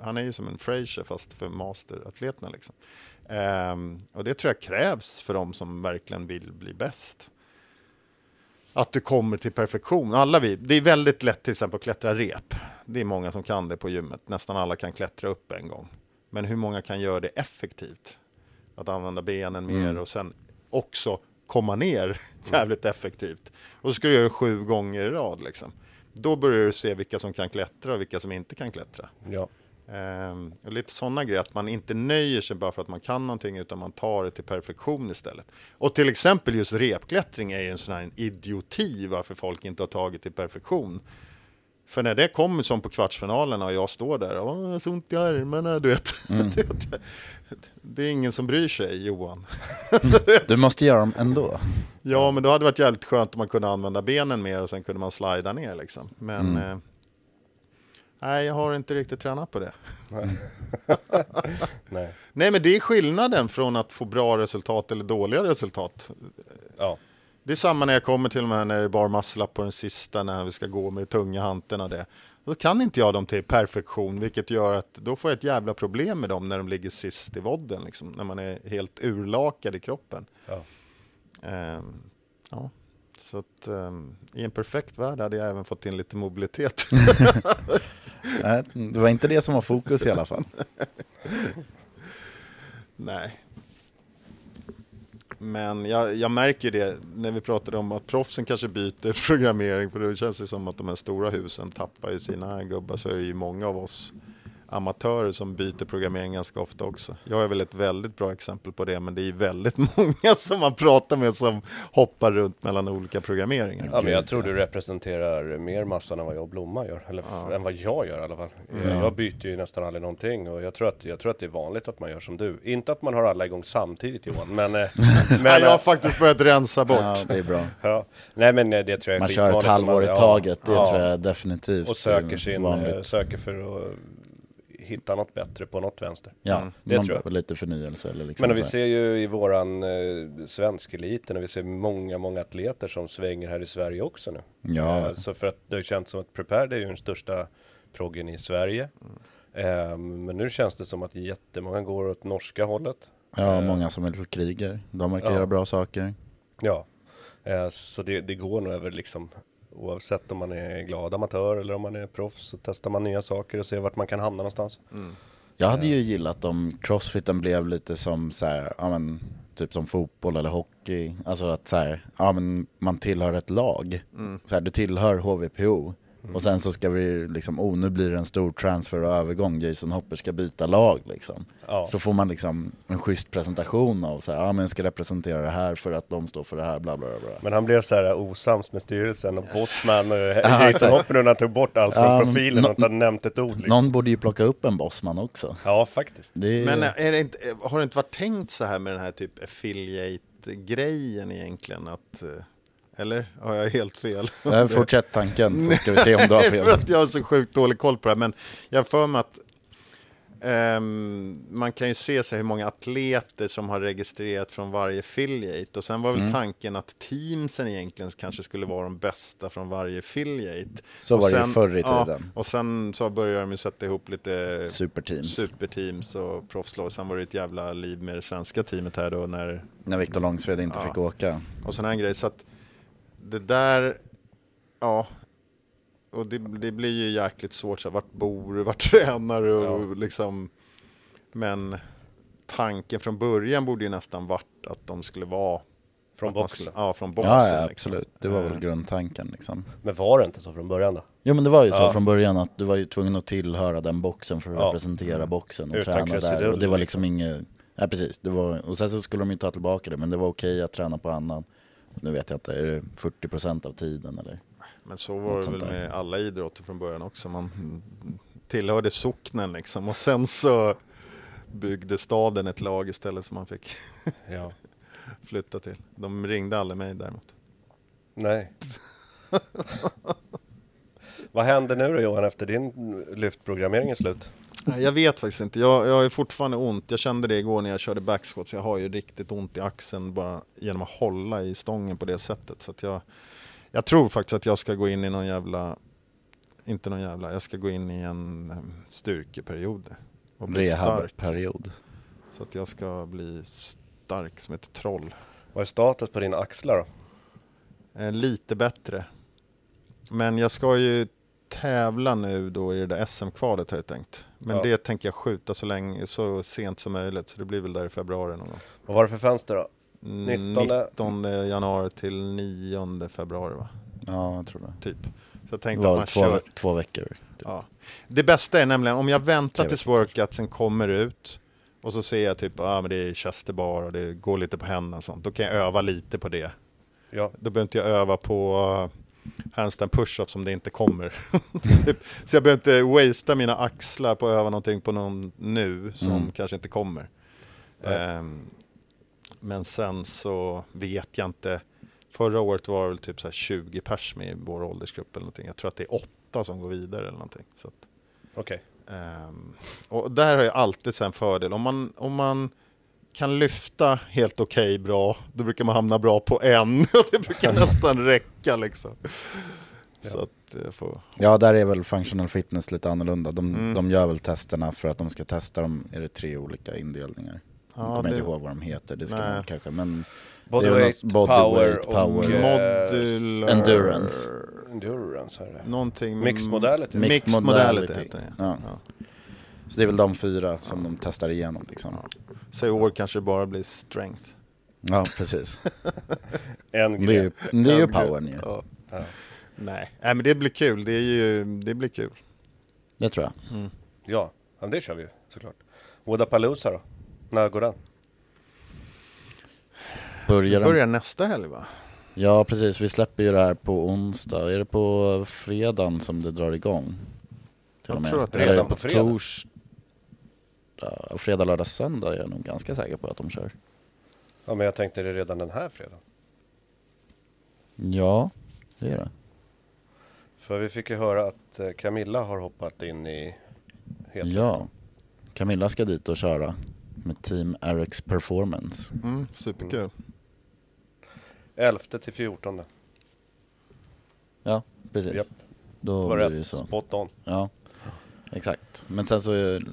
B: han är ju som en Fraser fast för masteratleterna. Liksom. Ehm, och det tror jag krävs för de som verkligen vill bli bäst. Att du kommer till perfektion. Alla vi, det är väldigt lätt till exempel att klättra rep. Det är många som kan det på gymmet. Nästan alla kan klättra upp en gång. Men hur många kan göra det effektivt? Att använda benen mer och sen också komma ner jävligt effektivt. Och så ska du göra det sju gånger i rad liksom. Då börjar du se vilka som kan klättra och vilka som inte kan klättra.
A: Ja.
B: Ehm, och lite sådana grejer, att man inte nöjer sig bara för att man kan någonting utan man tar det till perfektion istället. Och till exempel just repklättring är ju en sån här idioti varför folk inte har tagit till perfektion. För när det kommer som på kvartsfinalerna och jag står där och har så ont i armarna, du vet. Det- det är ingen som bryr sig, Johan.
D: Du måste göra dem ändå.
B: Ja, men då hade det varit jävligt skönt om man kunde använda benen mer och sen kunde man slida ner liksom. Men eh, nej, jag har inte riktigt tränat på det.
A: Nej.
B: Nej, men det är skillnaden från att få bra resultat eller dåliga resultat.
A: Ja.
B: Det är samma när jag kommer till de här när det är bar muscle up på den sista, när vi ska gå med tunga hanteln och det. Då kan inte jag dem till perfektion, vilket gör att då får jag ett jävla problem med dem när de ligger sist i vodden, liksom, när man är helt urlakad i kroppen.
A: Ja.
B: Ehm, ja. Så att ehm, i en perfekt värld hade jag även fått in lite mobilitet.
D: Nej, det var inte det som var fokus i alla fall.
B: Nej. Men jag, jag märker det när vi pratade om att proffsen kanske byter programmering. För då känns det som att de här stora husen tappar ju sina gubbar. Så är det ju många av oss amatörer som byter programmering ganska ofta också. Jag är väl ett väldigt bra exempel på det. Men det är väldigt många som man pratar med som hoppar runt mellan olika programmeringar.
A: Ja, men jag tror du representerar mer massan än vad jag och Blomma gör. Eller än vad jag gör i alla fall. Jag byter ju nästan aldrig någonting och jag tror, att, jag tror att det är vanligt att man gör som du. Inte att man har alla igång samtidigt Johan, men... eh, men
B: jag har
A: eh,
B: faktiskt börjat rensa bort.
D: Ja, det är bra.
A: ja. Nej men eh, det tror jag är
D: Man kör ett halvår i
A: Ja,
D: taget, det
A: ja.
D: tror jag definitivt
A: Och söker, sin,
D: vanligt.
A: söker för att hitta något bättre på något vänster.
D: Ja,
A: det
D: man
A: tror jag.
D: lite förnyelse eller liksom
A: Men vi ser ju i våran eh, svensk eliten, och vi ser många, många atleter som svänger här i Sverige också nu.
D: Ja.
A: Eh, så för att det har känts som att Prepared är ju den största proggen i Sverige. Eh, men nu känns det som att jättemånga går åt norska hållet.
D: Ja, många som är lite kriger. De verkar
A: Ja.
D: göra bra saker.
A: Ja, eh, så det, det går nog över liksom Oavsett om man är glad amatör eller om man är proffs så testar man nya saker och ser vart man kan hamna någonstans.
D: Jag hade ju gillat om crossfiten blev lite som så här, ja men typ som fotboll eller hockey. Alltså att så här, ja men man tillhör ett lag. Så här, du tillhör HVPO. Och sen så ska vi liksom, oh nu blir det en stor transfer och övergång, Jason Hopper ska byta lag liksom.
A: Ja.
D: Så får man liksom en schysst presentation av så här, ja men jag ska representera det här för att de står för det här, bla bla bla.
A: Men han blev så här osams med styrelsen och Bosman och
D: Ja,
A: Jason. Hopper när han tog bort allt från profilen och inte nämnt ett ord. Liksom.
D: Någon borde ju plocka upp en bossman också.
A: Ja, faktiskt.
D: Det är,
B: Men är det inte, har det inte varit tänkt så här med den här typ affiliate-grejen egentligen? Att, eh, eller har jag helt fel?
D: Fortsätt tanken så ska vi se om du har
B: för
D: fel.
B: att jag har så sjukt dålig koll på det här. Men jag för mig att ehm, man kan ju se sig hur många atleter som har registrerat från varje affiliate. Och sen var väl tanken att teamsen egentligen kanske skulle vara de bästa från varje affiliate.
D: Så
B: Och
D: var det
B: sen-
D: förr i
B: Ja,
D: tiden.
B: och sen så började de ju sätta ihop lite
D: Superteams.
B: superteams och proffslag. Sen var det ett jävla liv med det svenska teamet här då när
D: När Viktor Långsved inte
B: Ja.
D: fick åka.
B: och sån här grej. Så att det där, ja, och det, det blir ju jäkligt svårt. Så här, vart bor du, vart tränar du? Och liksom, men tanken från början borde ju nästan varit att de skulle vara
A: Från boxen.
B: skulle- Ja, från boxen.
D: Ja, ja
B: liksom.
D: absolut. Det var väl
B: Eh,
D: grundtanken liksom.
A: Men var det inte så från början då?
D: Jo men det var ju så
A: Ja.
D: från början att du var ju tvungen att tillhöra den boxen för att
A: Ja.
D: representera boxen och
A: Utan
D: träna där. Och det var liksom
A: liksom.
D: inget, ja precis, det var, och sen så skulle de ju ta tillbaka det men det var okej att träna på annan. Nu vet jag inte, är det 40% av tiden eller?
B: Men så var
D: Något
B: det väl
D: där.
B: med alla idrotter från början också. Man tillhörde socknen liksom och sen så byggde staden ett lag istället som man fick
A: Ja.
B: flytta till. De ringde aldrig mig däremot.
A: Nej. Vad händer nu då Johan efter din lyftprogrammering är slut?
B: Nej, Jag vet faktiskt inte. Jag, jag har ju fortfarande ont. Jag kände det igår när jag körde backsquats. Jag har ju riktigt ont i axeln bara genom att hålla i stången på det sättet. Så att jag, jag tror faktiskt att jag ska gå in i någon jävla, inte någon jävla, jag ska gå in i en styrkeperiod. Och bli stark.
D: Rehabperiod.
B: Så att jag ska bli stark som ett troll.
A: Vad är status på dina axlar då?
B: Eh, lite bättre. Men jag ska ju tävla nu då i det där SM-kvalet har jag tänkt. Men
A: Ja.
B: det tänker jag skjuta så länge, så sent som möjligt. Så det blir väl där i februari någon gång.
A: Vad var det för fönster då?
B: Mm,
A: 19.
B: 19 januari till 9 februari va?
D: Ja, jag tror det.
B: Typ. Så jag tänkte att man
D: två,
B: kör.
D: två veckor. Typ.
B: Ja. Det bästa är nämligen om jag väntar tills workoutsen kommer ut och så ser jag typ att ah, men det är Chester bar och det går lite på händerna och sånt. Då kan jag öva lite på det.
A: Ja,
B: Då behöver inte jag öva på handstand push-up som det inte kommer. typ. Så jag behöver inte wastea mina axlar på att öva någonting på någon nu som
D: Mm.
B: kanske inte kommer. Ehm, men sen så vet jag inte. Förra året var det väl typ så här 20 pers med i vår åldersgrupp eller någonting. Jag tror att det är åtta som går vidare eller någonting. Så att,
A: okej.
B: Ehm, och där har jag alltid en fördel. Om man, om man kan lyfta helt okej bra, då brukar man hamna bra på en. Och det brukar nästan räcka liksom. Så
A: Ja.
B: att jag får...
D: Ja, där är väl functional fitness lite annorlunda. De,
B: Mm.
D: de gör väl testerna för att de ska testa dem, är det tre olika indelningar? Jag
B: Ja,
D: kommer
B: det-
D: inte ihåg vad de heter, det ska
B: Nej.
D: man kanske, men
A: Bodyweight,
D: något- bodyweight,
A: power, och...
D: power.
A: eh,
B: Modular...
D: Endurance.
A: Endurance är det.
B: Någonting... med-
A: Mixed modality.
B: Mixed modality,
D: modality.
B: heter det.
D: Ja.
B: Ja.
D: Så det är väl de fyra som de testar igenom liksom.
B: Så i år kanske det bara blir strength.
D: Ja, precis.
A: En
D: Det är ju,
A: gren.
D: det är ju powern ju.
B: Ja.
A: Ja.
B: Nej. Nej, men det blir kul. Det, är ju, det blir kul.
D: Det tror jag.
B: Mm.
A: Ja, men det kör vi ju såklart. Wodapalooza då? När går den?
D: Börjar den?
B: börjar nästa helg va?
D: Ja, precis. Vi släpper ju det här på onsdag. Är det på fredagen som det drar igång? Till
B: Jag tror att det är
A: redan
D: på
A: på fredag.
D: Torsdag. Fredag, lördag, söndag är jag nog ganska säker på att de kör.
A: Ja, men jag tänkte det redan den här fredagen.
D: Ja, det är det.
A: För vi fick ju höra att eh, Camilla har hoppat in i helt
D: Ja. Camilla ska dit och köra med Team RX Performance.
B: Mm, superkul.
A: 11 till 14.
D: Ja, precis.
A: Japp.
D: Då
A: Var
D: blir det så.
A: spot on.
D: Ja, exakt. Men sen så,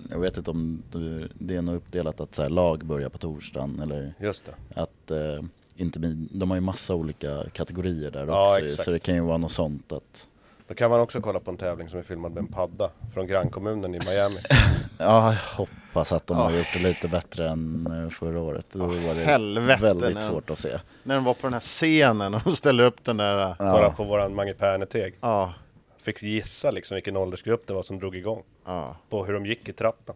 D: jag vet inte om du- det är nog uppdelat att så här, lag börjar på torsdagen eller
A: Just det.
D: att eh, inte, de har ju massa olika kategorier där
A: Ja,
D: också
A: exakt.
D: så det kan ju vara något sånt att
A: Då kan man också kolla på en tävling som är filmad med en padda från grannkommunen i Miami.
D: Ja, jag hoppas att de har gjort det lite bättre än eh, förra året. Då
B: Ah,
D: var det
B: helvete,
D: väldigt
B: nej.
D: svårt att se.
B: När de var på den här scenen och de ställer upp den där... Ja.
A: Kolla
D: Ja,
A: på våran Mange Perneteg.
B: Ja.
A: Fick gissa liksom vilken åldersgrupp det var som drog igång.
B: ja.
A: På hur de gick i trappen.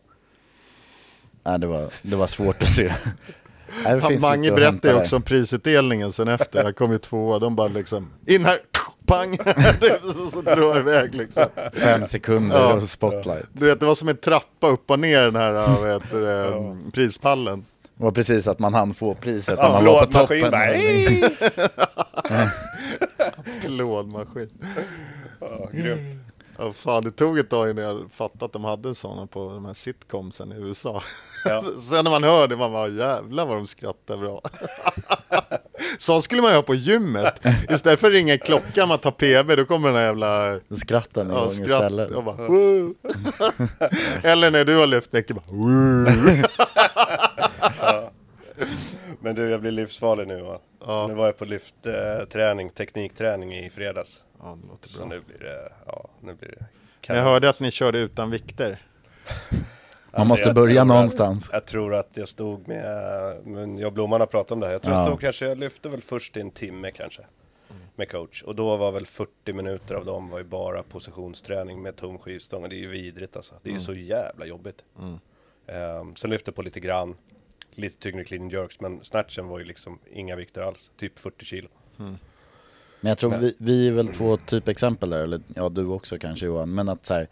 D: nej, det, var, det var svårt att se. Nej, det
B: Han,
D: finns
B: Mange berättade ju också om prisutdelningen sen efter. Han kom ju tvåa. De bara liksom, in här, pang! så, så drar jag iväg liksom.
D: Fem sekunder
B: Ja.
D: och spotlight.
B: Du vet, det var som en trappa upp och ner den här vad heter det, prispallen.
D: Det var precis att man hann få priset när
A: Ja,
D: man låg på toppen.
A: Bara,
B: Applådmaskin.
A: Ja, grymt.
B: Ja, fan, det tog ett tag innan jag fattade att de hade sådana på de här sitcomsen i USA.
A: Ja.
B: Sen när man hör det, man bara jävlar vad de skrattar bra. Så skulle man ju ha på gymmet. Istället för att ringa klockan man tar PB, då kommer den här jävla
D: Skrattar ni
B: ja, skratt.
D: istället?
B: Och bara, "Woo." Eller när du har lyft mycket, bara "Woo."
A: Men du, jag blir livsfarlig nu va?
B: Ja.
A: Nu var jag på lyftträning, teknikträning i fredags.
B: Ja, det låter
A: Så
B: bra.
A: nu blir det, ja, nu blir det
B: Men jag hörde att ni körde utan vikter.
D: Man
A: Alltså,
D: måste börja någonstans.
A: Att, jag tror att jag stod med, men jag och Blomman har pratat om det här. Jag tror
D: Ja.
A: jag stod kanske, jag lyfte väl först i en timme kanske. Med coach. Och då var väl 40 minuter av dem var ju bara positionsträning med tom skivstång. Och det är ju vidrigt alltså. Det är ju så jävla jobbigt. Um, sen lyfte på lite grann. Lite tyngre clean jerks. Men snatchen var ju liksom inga vikter alls. Typ 40 kilo.
D: Men jag tror vi, vi är väl två typexempel där, eller ja du också kanske Johan, men att så här,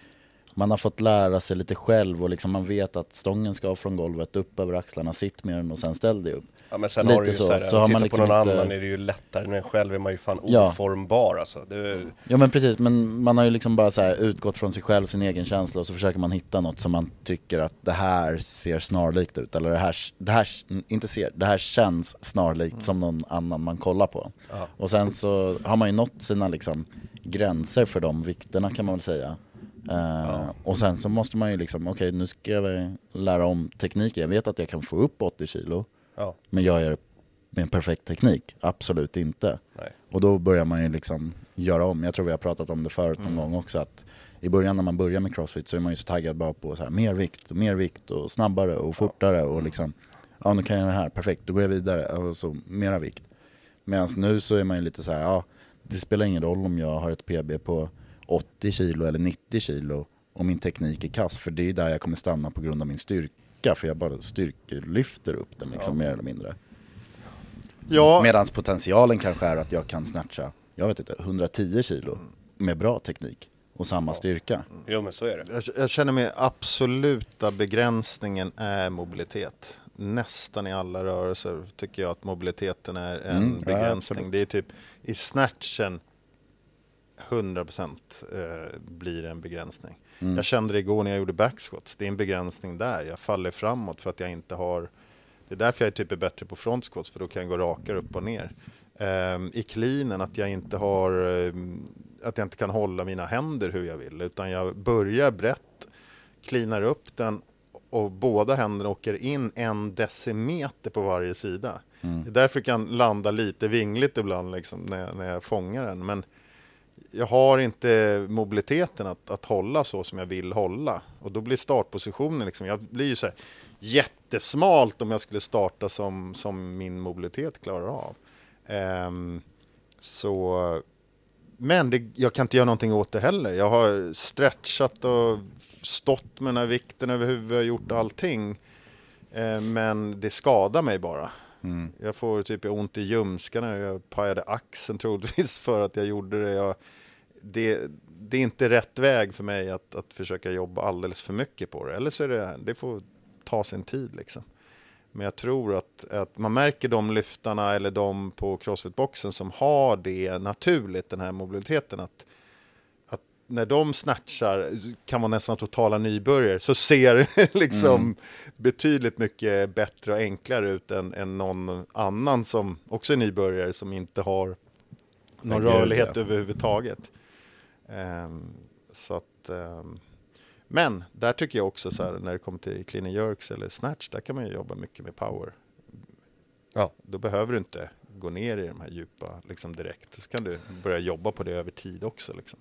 D: man har fått lära sig lite själv och liksom man vet att stången ska från golvet upp över axlarna, sitt med den och sen ställ dig upp.
A: Ja men sen
D: Lite
A: har du ju
D: så,
A: så, här,
D: så har man
A: på
D: liksom
A: någon
D: inte-
A: annan är det ju lättare. Men själv är man ju fan
D: Ja.
A: oformbar alltså. Det,
D: Ja men precis, men man har ju liksom bara så här utgått från sig själv, sin egen känsla och så försöker man hitta något som man tycker att det här ser snarlikt ut eller det här, det här inte ser, det här känns snarlikt som någon annan man kollar på.
A: Ja.
D: Och sen så har man ju nått sina liksom gränser för de vikterna kan man väl säga. Eh, Och sen så måste man ju liksom, okej nu ska jag lära om tekniken, jag vet att jag kan få upp 80 kilo,
A: ja,
D: men jag det med en perfekt teknik? Absolut inte.
A: nej.
D: Och då börjar man ju liksom göra om. Jag tror vi har pratat om det förut någon gång också att i början när man börjar med crossfit så är man ju så taggad bara på så här, mer vikt och mer vikt och snabbare och fortare och liksom ja nu kan jag det här, perfekt, då går jag vidare och så mera vikt. Medan nu så är man ju lite så här, ja det spelar ingen roll om jag har ett PB på 80 kilo eller 90 kilo och min teknik är kass för det är där jag kommer stanna på grund av min styrka för jag bara styrkelyfter upp den liksom mer eller mindre.
B: Ja,
D: Medan potentialen kanske är att jag kan snatcha, jag vet inte, 110 kilo med bra teknik och samma styrka.
A: Jo men så är det.
B: jag, jag känner mig absoluta begränsningen är mobilitet. Nästan i alla rörelser tycker jag att mobiliteten är en
D: Mm, ja,
B: begränsning.
D: absolut.
B: det är typ i snatchen 100% eh, blir en begränsning.
D: Mm.
B: Jag kände det igår när jag gjorde backsquats. Det är en begränsning där. Jag faller framåt för att jag inte har... Det är därför jag typ är bättre på frontsquats för då kan jag gå rakare upp och ner. Ehm, I cleanen att jag inte har... ehm, att jag inte kan hålla mina händer hur jag vill utan jag börjar brett, cleanar upp den och båda händerna åker in en decimeter på varje sida. Det är därför jag kan landa lite vingligt ibland liksom, när, jag, när jag fångar den. Men jag har inte mobiliteten att, att hålla så som jag vill hålla. Och då blir startpositionen, liksom, jag blir ju så här jättesmalt om jag skulle starta som, som min mobilitet klarar av. Um, så, men det, jag kan inte göra någonting åt det heller. Jag har stretchat och stått med den här vikten över huvudet och gjort allting. Eh, men det skadar mig bara. Mm. Jag får typ ont i ljumskarna, jag pajade axeln troligtvis för att jag gjorde det. Jag, det. Det är inte rätt väg för mig att, att försöka jobba alldeles för mycket på det. Eller så är det, det får ta sin tid liksom. Men jag tror att, att man märker de lyftarna eller de på crossfitboxen som har det naturligt, den här mobiliteten, att, att när de snatchar kan man nästan totala nybörjare så ser det liksom betydligt mycket bättre och enklare ut än, än någon annan som också är nybörjare som inte har någon
D: gud,
B: rörlighet
D: ja.
B: överhuvudtaget. Ehm, så att, ehm, men där tycker jag också så här när det kommer till clean and jerks eller snatch, där kan man ju jobba mycket med power.
A: Ja.
B: Då behöver du inte gå ner i de här djupa liksom direkt. Så kan du börja jobba på det över tid också. Liksom.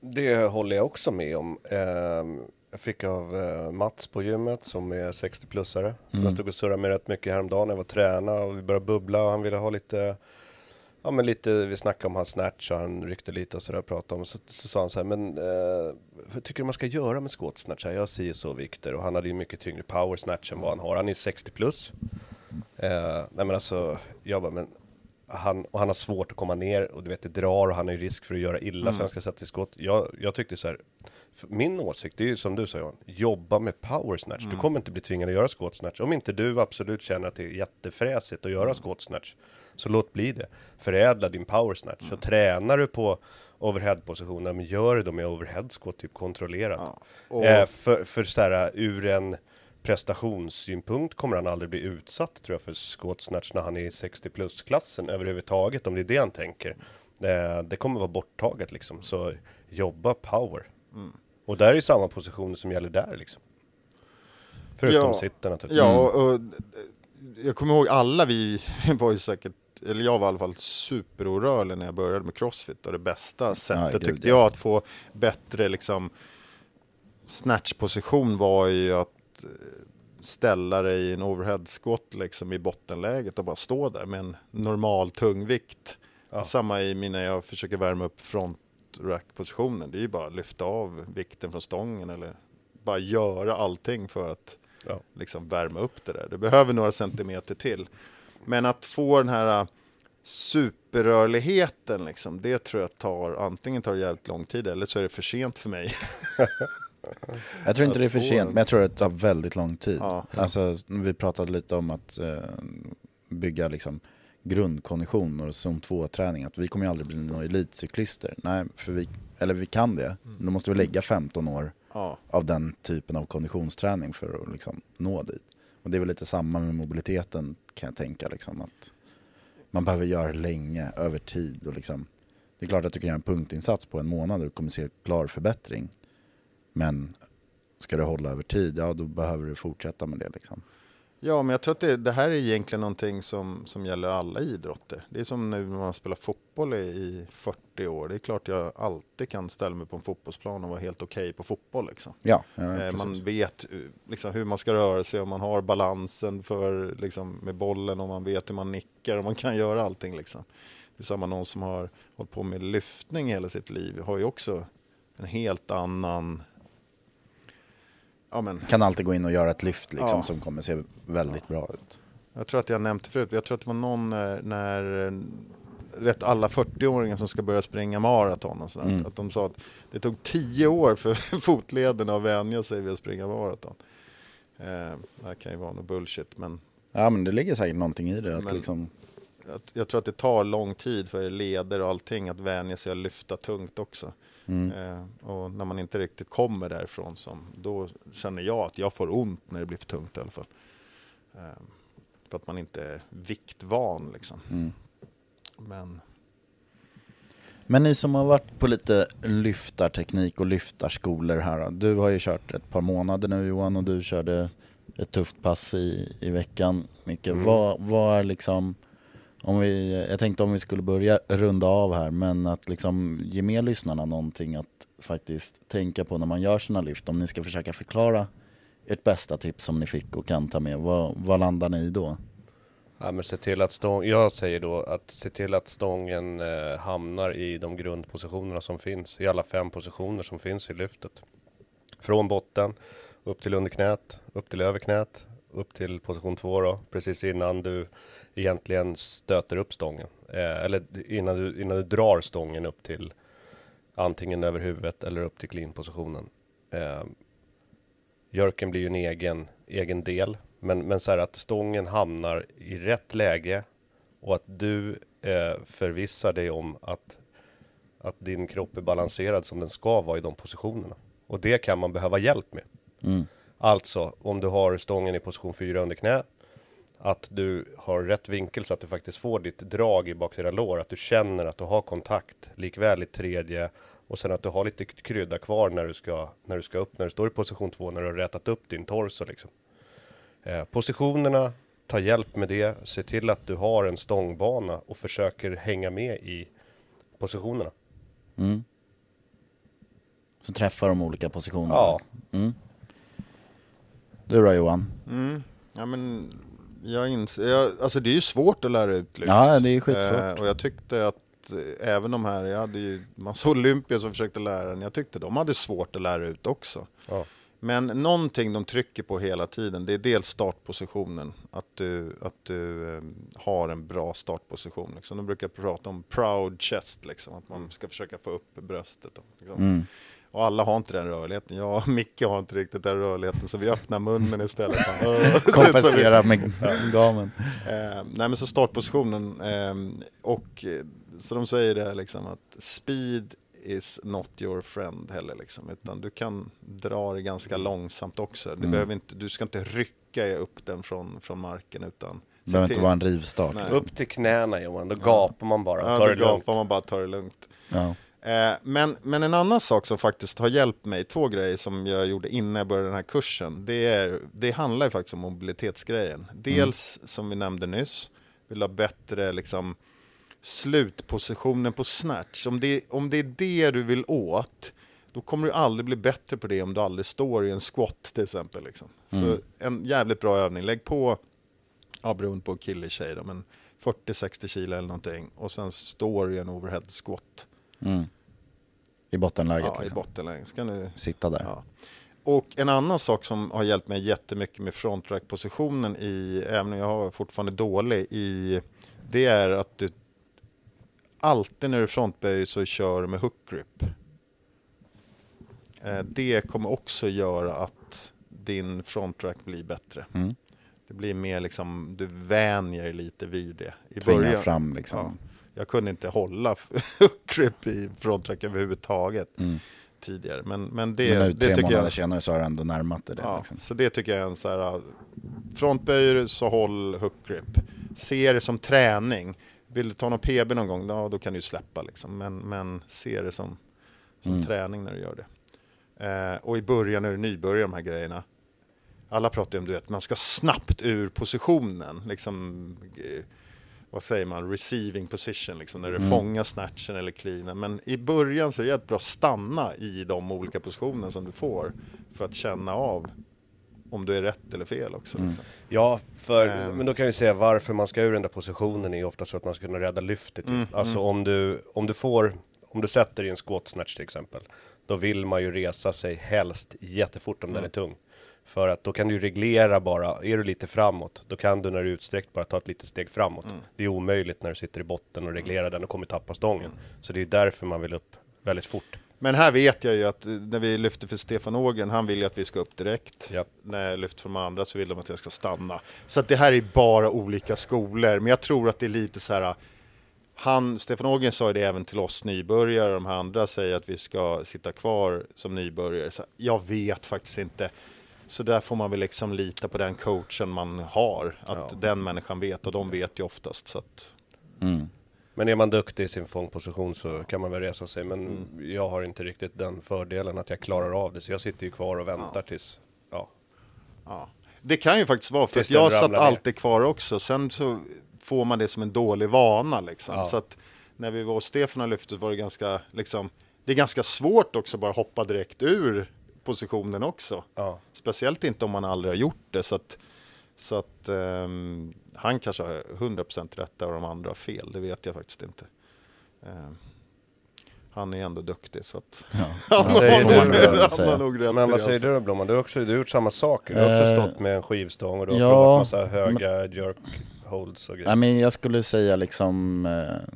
A: Det håller jag också med om. Ehm, jag fick av eh, Mats på gymmet som är 60-plussare. Så jag stod och surrade med rätt mycket häromdagen när jag var träna och vi började bubbla och han ville ha lite Ja men lite, vi snackade om hans snatch och han ryckte lite och sådär och pratade om så, så sa han så här, men eh, vad tycker du man ska göra med squat snatch? Jag ser så vikter och han hade ju mycket tyngre power snatch än vad han har. Han är ju 60 plus. Eh, nej men alltså, jag bara, men han, och han har svårt att komma ner och du vet det drar och han har ju risk för att göra illa
B: Mm.
A: så han ska sätta i skott. Jag, jag tyckte så här, min åsikt det är ju som du sa Johan, jobba med power snatch.
B: Mm.
A: Du kommer inte bli tvingad att göra squat snatch. Om inte du absolut känner att det är jättefräsigt att göra
B: Mm.
A: squat snatch, så låt bli det. Förädla din power snatch.
B: Mm.
A: Så tränar du på overhead-positioner, men gör det då med overhead squat typ kontrollerat.
B: och-
A: Eh, för för så här, ur en prestationssynpunkt kommer han aldrig bli utsatt tror jag för squat snatch när han är i 60 plus-klassen överhuvudtaget, om det är det han tänker. Eh, det kommer vara borttaget liksom, så jobba power.
B: Mm.
A: Och där är ju samma position som gäller där liksom. Förutom
B: Ja.
A: sitta naturligtvis.
B: Ja, och, och jag kommer ihåg alla vi var ju säkert, eller jag var i alla fall superorörlig när jag började med crossfit och det bästa sättet
D: gud,
B: tyckte
D: ja.
B: jag att få bättre liksom snatchposition var ju att ställa dig i en overhead squat liksom i bottenläget och bara stå där med en normal tungvikt.
A: Ja.
B: Samma i mina, jag försöker värma upp front rack positionen. Det är ju bara att lyfta av vikten från stången eller bara göra allting för att
A: Ja.
B: liksom värma upp det där. Det behöver några centimeter till. Men att få den här äh, superrörligheten, liksom, det tror jag tar, antingen tar det jävligt lång tid eller så är det för sent för mig.
D: Jag tror inte det är för sent, men jag tror att det tar väldigt lång tid.
B: Ja.
D: Alltså, vi pratade lite om att eh, bygga liksom, grundkondition och zon 2-träning. Att vi kommer ju aldrig bli några elitcyklister. Nej, för vi, eller vi kan det.
B: Mm.
D: Då måste vi lägga 15 år
B: Ja,
D: av den typen av konditionsträning för att liksom, nå dit. Och det är väl lite samma med mobiliteten kan jag tänka. Liksom, att man behöver göra länge, över tid. Och liksom, det är klart att du kan göra en punktinsats på en månad och du kommer se klar förbättring. Men ska det hålla över tid, ja då behöver du fortsätta med det. Liksom.
B: ja men jag tror att det, det här är egentligen någonting som, som gäller alla idrotter. Det är som nu när man spelar fotboll i, i 40 år. Det är klart jag alltid kan ställa mig på en fotbollsplan och vara helt okej på fotboll. Liksom.
D: Ja, ja
B: Eh. Man vet eh, liksom, hur man ska röra sig, om man har balansen för, liksom, med bollen, om man vet hur man nickar, och man kan göra allting. Liksom. Det är samma någon som har hållit på med lyftning hela sitt liv, har ju också en helt annan... Ja, men,
D: Kan alltid gå in och göra ett lyft liksom,
B: Ja.
D: som kommer se väldigt bra ut.
B: jag tror att jag nämnt förut, jag tror att det var någon när, när eh, vet alla 40-åringar som ska börja springa maraton och sådär,
D: Mm.
B: att de sa att det tog 10 år för fotlederna att vänja sig vid att springa maraton. Eh, det här kan ju vara något bullshit, men
D: Ja men det ligger säkert någonting i det. Att
B: Men-
D: liksom,
B: jag, tror att det tar lång tid för leder och allting att vänja sig att lyfta tungt också.
D: mm.
B: Eh, och när man inte riktigt kommer därifrån, som, då känner jag att jag får ont när det blir för tungt i alla fall. Eh, för att man inte är viktvan liksom.
D: Mm.
B: Men
D: Men ni som har varit på lite lyftarteknik och lyftarskolor här. Du har ju kört ett par månader nu Johan och du körde ett tufft pass i, i veckan. Micke,
B: Mm.
D: vad, vad är liksom, om vi, jag tänkte om vi skulle börja runda av här, men att liksom ge med lyssnarna någonting att faktiskt tänka på när man gör sina lyft. Om ni ska försöka förklara ert bästa tips som ni fick och kan ta med, vad, vad landar ni i då?
A: Ja, men se till att stång, jag säger då att se till att stången eh, hamnar i de grundpositionerna som finns, i alla fem positioner som finns i lyftet. Från botten, upp till underknät, upp till överknät, upp till position två då, precis innan du egentligen stöter upp stången. Eh, eller innan du, innan du drar stången upp till antingen över huvudet eller upp till clean-positionen. Eh, Jörken blir ju en egen, egen del, men, men så här att stången hamnar i rätt läge och att du eh, förvissar dig om att, att din kropp är balanserad som den ska vara i de positionerna. Och det kan man behöva hjälp med.
D: Mm.
A: Alltså, om du har stången i position 4 under knä, att du har rätt vinkel så att du faktiskt får ditt drag i baksida lår, att du känner att du har kontakt, likväl i tredje, och sen att du har lite krydda kvar när du ska, när du ska upp, när du står i position 2, när du har rätat upp din torso liksom. Eh, positionerna, ta hjälp med det, se till att du har en stångbana och försöker hänga med i positionerna.
D: Mm. Så träffar de olika positionerna.
A: Ja.
D: Mm. Du då Johan?
B: Mm. Ja, men jag inser, jag, alltså det är ju svårt att lära ut lyft.
D: Ja, det är skitsvårt.
B: Eh, och jag tyckte att eh, även de här, jag hade ju massa olympier som försökte lära den, jag tyckte de hade svårt att lära ut också.
A: Ja.
B: Men någonting de trycker på hela tiden, det är dels startpositionen. Att du, att du eh, har en bra startposition. Liksom. De brukar prata om proud chest, liksom, att man ska försöka få upp bröstet. Liksom.
D: Mm.
B: Och alla har inte den rörligheten. Jag och Micke har inte riktigt den rörligheten, så vi öppnar munnen istället.
D: Kompensera med gamen.
B: Eh, nej men så startpositionen eh, och eh, så de säger det liksom att speed is not your friend heller liksom, utan du kan dra det ganska långsamt också. Du,
D: Mm.
B: behöver inte, du ska inte rycka upp den från, från marken utan
D: Det behöver inte vara en rivstart.
B: Nej.
A: Upp till knäna Johan, då gapar man bara.
B: Ja,
A: tar
B: då
A: det lugnt.
B: gapar man bara tar det lugnt.
D: Ja.
B: Eh, men, men en annan sak som faktiskt har hjälpt mig, två grejer som jag gjorde innan jag började den här kursen, det, är, det handlar ju faktiskt om mobilitetsgrejen. Dels som vi nämnde nyss, vill ha bättre liksom, slutpositionen på snatch. Om det, om det är det du vill åt, då kommer du aldrig bli bättre på det om du aldrig står i en squat till exempel. Liksom. Så en jävligt bra övning, lägg på, ja beroende på kille tjej då, men 40-60 kilo eller någonting och sen står du i en overhead squat.
D: Mm. I bottenläget
B: Ja, i
D: liksom.
B: bottenläge. Ska nu...
D: Sitta där.
B: ja. Och en annan sak som har hjälpt mig jättemycket med frontrack-positionen i, även om jag har fortfarande dålig i, det är att du alltid när du frontböjer så kör med hook grip. Eh, Det kommer också göra att din frontrack blir bättre.
D: Mm.
B: Det blir mer liksom, du vänjer lite vid det. I
D: Tvinga fram liksom.
B: Ja, jag kunde inte hålla grip i frontrack överhuvudtaget
D: Mm.
B: tidigare. Men, men det,
D: Men nu
B: det tycker jag...
D: senare så har du ändå närmat dig det.
B: Ja,
D: Liksom.
B: Så det tycker jag är en så här... uh, Frontböjer så håll hook grip. Se det som träning. Vill du ta någon PB någon gång, ja, då kan du släppa liksom. Men, men se det som, som
D: Mm.
B: träning när du gör det. Eh, och i början när du nybörjar de här grejerna. Alla pratar ju om du vet, man ska snabbt ur positionen. Liksom, eh, vad säger man, receiving position, liksom, när du
D: Mm.
B: fångar snatchen eller cleanen. Men i början så är det jättebra att stanna i de olika positionerna som du får. För att känna av om du är rätt eller fel också.
D: Mm.
B: Liksom.
A: Ja, för,
B: Ehm.
A: men då kan vi säga varför man ska ur den där positionen är ju ofta så att man ska kunna rädda lyftet.
B: Mm,
A: Typ. Alltså om du, om du får, om du sätter i en squat snatch till exempel, då vill man ju resa sig helst jättefort om den är
B: Mm.
A: tung. För att då kan du ju reglera bara, är du lite framåt, då kan du när du är utsträckt bara ta ett litet steg framåt.
B: Mm.
A: Det är omöjligt när du sitter i botten och reglerar den och kommer tappa stången. Så det är därför man vill upp väldigt fort.
B: Men här vet jag ju att eh, när vi lyfter för Stefan Ågren, han vill ju att vi ska upp direkt.
A: Ja.
B: När jag lyfter för de andra så vill de att jag ska stanna. Så att det här är bara olika skolor, men jag tror att det är lite så här han, Stefan Ågren sa ju det även till oss nybörjare, de här andra säger att vi ska sitta kvar som nybörjare. Så jag vet faktiskt inte. Så där får man väl liksom lita på den coachen man har, att den människan vet och de vet ju oftast. Så att,
D: Mm.
A: Men är man duktig i sin fångposition så kan man väl resa sig. Men jag har inte riktigt den fördelen att jag klarar av det. Så jag sitter ju kvar och väntar tills, ja.
B: Ja. Det kan ju faktiskt vara, för att jag satt
A: ner.
B: alltid kvar också. Sen så får man det som en dålig vana liksom.
A: Ja.
B: Så att när vi var hos Stefan och lyfte var det ganska, liksom, det är ganska svårt också bara hoppa direkt ur positionen också.
A: ja.
B: Speciellt inte om man aldrig har gjort det. Så att, så att ehm, han kanske har 100% rätt och de andra har fel, det vet jag faktiskt inte. Ehm, han är ändå duktig så att
D: Ja.
B: han, har, nog, han har nog rätt
A: Men vad säger
B: alltså.
A: du då Blomman? Du har också du har gjort samma saker. Du har också
D: Eh,
A: stått med en skivstång och du har
D: ja,
A: provat massa höga jerk holds och
D: Nej,
A: grejer.
D: men jag skulle säga liksom, eh,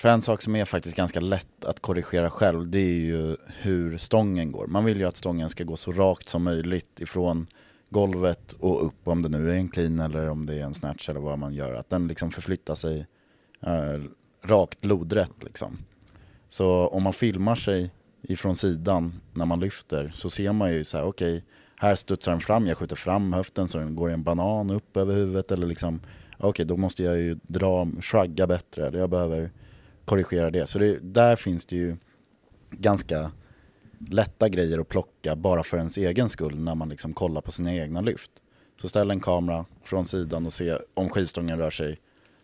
D: för en sak som är faktiskt ganska lätt att korrigera själv, det är ju hur stången går. Man vill ju att stången ska gå så rakt som möjligt ifrån golvet och upp, om det nu är en clean eller om det är en snatch eller vad man gör. Att den liksom förflyttar sig eh, rakt lodrätt liksom. Så om man filmar sig ifrån sidan när man lyfter så ser man ju så här, okej, här studsar den fram, jag skjuter fram höften så den går i en banan upp över huvudet eller liksom, okej då måste jag ju dra, shrugga bättre, eller jag behöver korrigera det. Så det, där finns det ju ganska lätta grejer att plocka bara för ens egen skull när man liksom kollar på sina egna lyft. Så ställ en kamera från sidan och se om skivstången rör sig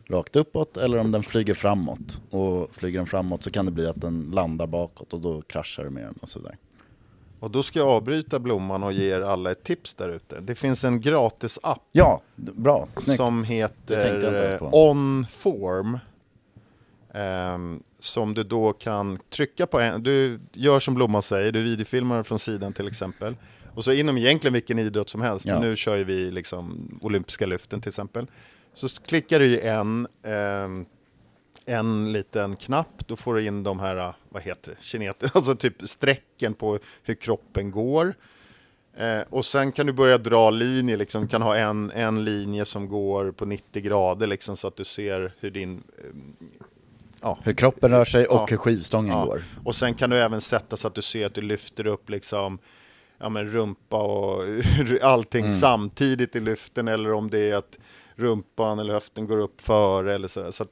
D: rakt uppåt eller om den flyger framåt. Och flyger den framåt så kan det bli att den landar bakåt och då kraschar du med den och sådär.
B: Och då ska jag avbryta Blomman och ge er alla ett tips där ute. Det finns en gratis app
D: Ja, bra, snyggt.
B: som heter eh. OnForm. Ehm, som du då kan trycka på. En, du gör som Blomman säger, du videofilmar från sidan till exempel. Och så inom egentligen vilken idrott som helst,
D: Ja.
B: men nu kör vi liksom olympiska lyften till exempel. Så klickar du i en, ehm, en liten knapp, då får du in de här, ah, vad heter det, kineter, alltså typ strecken på hur kroppen går. Eh, och sen kan du börja dra linjer, liksom, kan ha en, en linje som går på 90 grader liksom, så att du ser hur din eh, ja,
D: Hur kroppen rör sig och
B: Ja.
D: hur skivstången
B: Ja.
D: går.
B: Och sen kan du även sätta så att du ser att du lyfter upp liksom ja, men rumpa och allting samtidigt i lyften eller om det är att rumpan eller höften går upp före eller sådär. Så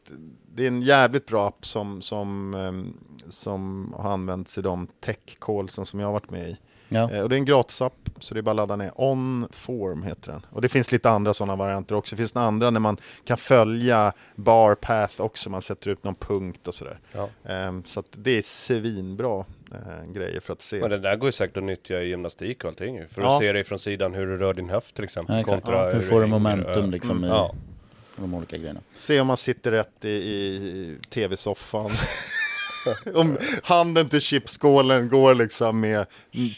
B: det är en jävligt bra app som, som, ehm, som har använts i de tech-callsen som jag har varit med i.
D: Ja.
B: Eh, Och det är en gratisapp, så det är bara att ladda ner. Onform heter den. Och det finns lite andra sådana varianter också. Det finns en andra när man kan följa bar path också, man sätter ut någon punkt och sådär.
A: Ja.
B: Ehm, Så det är svinbra eh, grejer för att se.
A: Men det där går ju säkert att nyttja i gymnastik och allting. För
B: Ja.
A: att se dig från sidan hur du rör din höft till exempel.
D: Ja, exakt.
A: kontra
D: Hur får du momentum liksom i
A: Ja.
D: de olika grejerna.
B: Se om man sitter rätt i, i tv-soffan. om handen till chipskålen går liksom med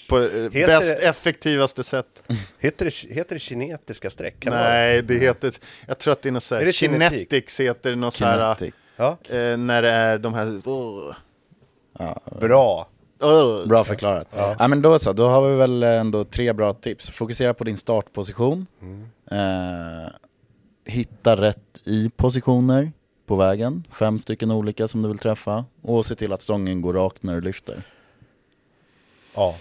B: på eh, bäst
A: det-
B: effektivaste sätt.
A: Heter, det, heter det kinetiska streck?
B: Nej, det heter, jag tror att det är något så här,
A: Är det kinetik?
B: kinetics heter något så här,
A: vara?
B: eh, när det är de här, oh,
A: Ja, bra.
B: oh.
D: Bra förklarat. Ja. men då så, då har vi väl ändå tre bra tips. Fokusera på din startposition. Eh, hitta rätt i positioner på vägen. Fem stycken olika som du vill träffa. Och se till att stången går rakt när du lyfter.
A: Ja.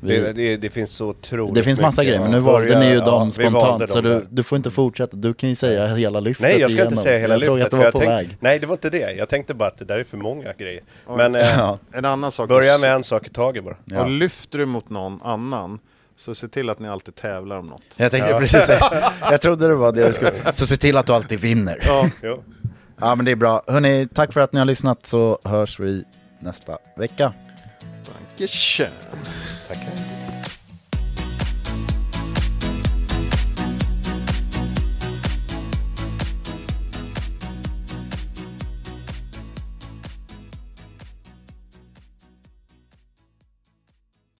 D: Vi-
A: Det, det, det finns så otroligt
D: Det finns massa
A: mycket.
D: grejer, men nu valde ni ju
A: ja,
D: dem spontant.
A: dem
D: Så du, du får inte fortsätta. Du kan ju säga hela lyftet
A: Nej, jag ska
D: igenom.
A: inte säga hela
D: jag såg
A: lyftet.
D: att du var
A: jag
D: på
A: tänk-
D: väg.
A: Nej, det var inte det. Jag tänkte bara att det där är för många grejer. Men eh,
D: Ja.
B: En annan sak,
A: börja med en sak i taget bara.
D: Ja.
B: och lyfter du mot någon annan, så se till att ni alltid tävlar om något.
D: Jag tänkte precis säga, jag trodde det var det du skulle... Så se till att du alltid vinner.
B: Ja.
A: Jo.
D: Ja men det är bra. Hörni, tack för att ni har lyssnat så hörs vi nästa vecka.
B: Dankeschön.
A: Tackar.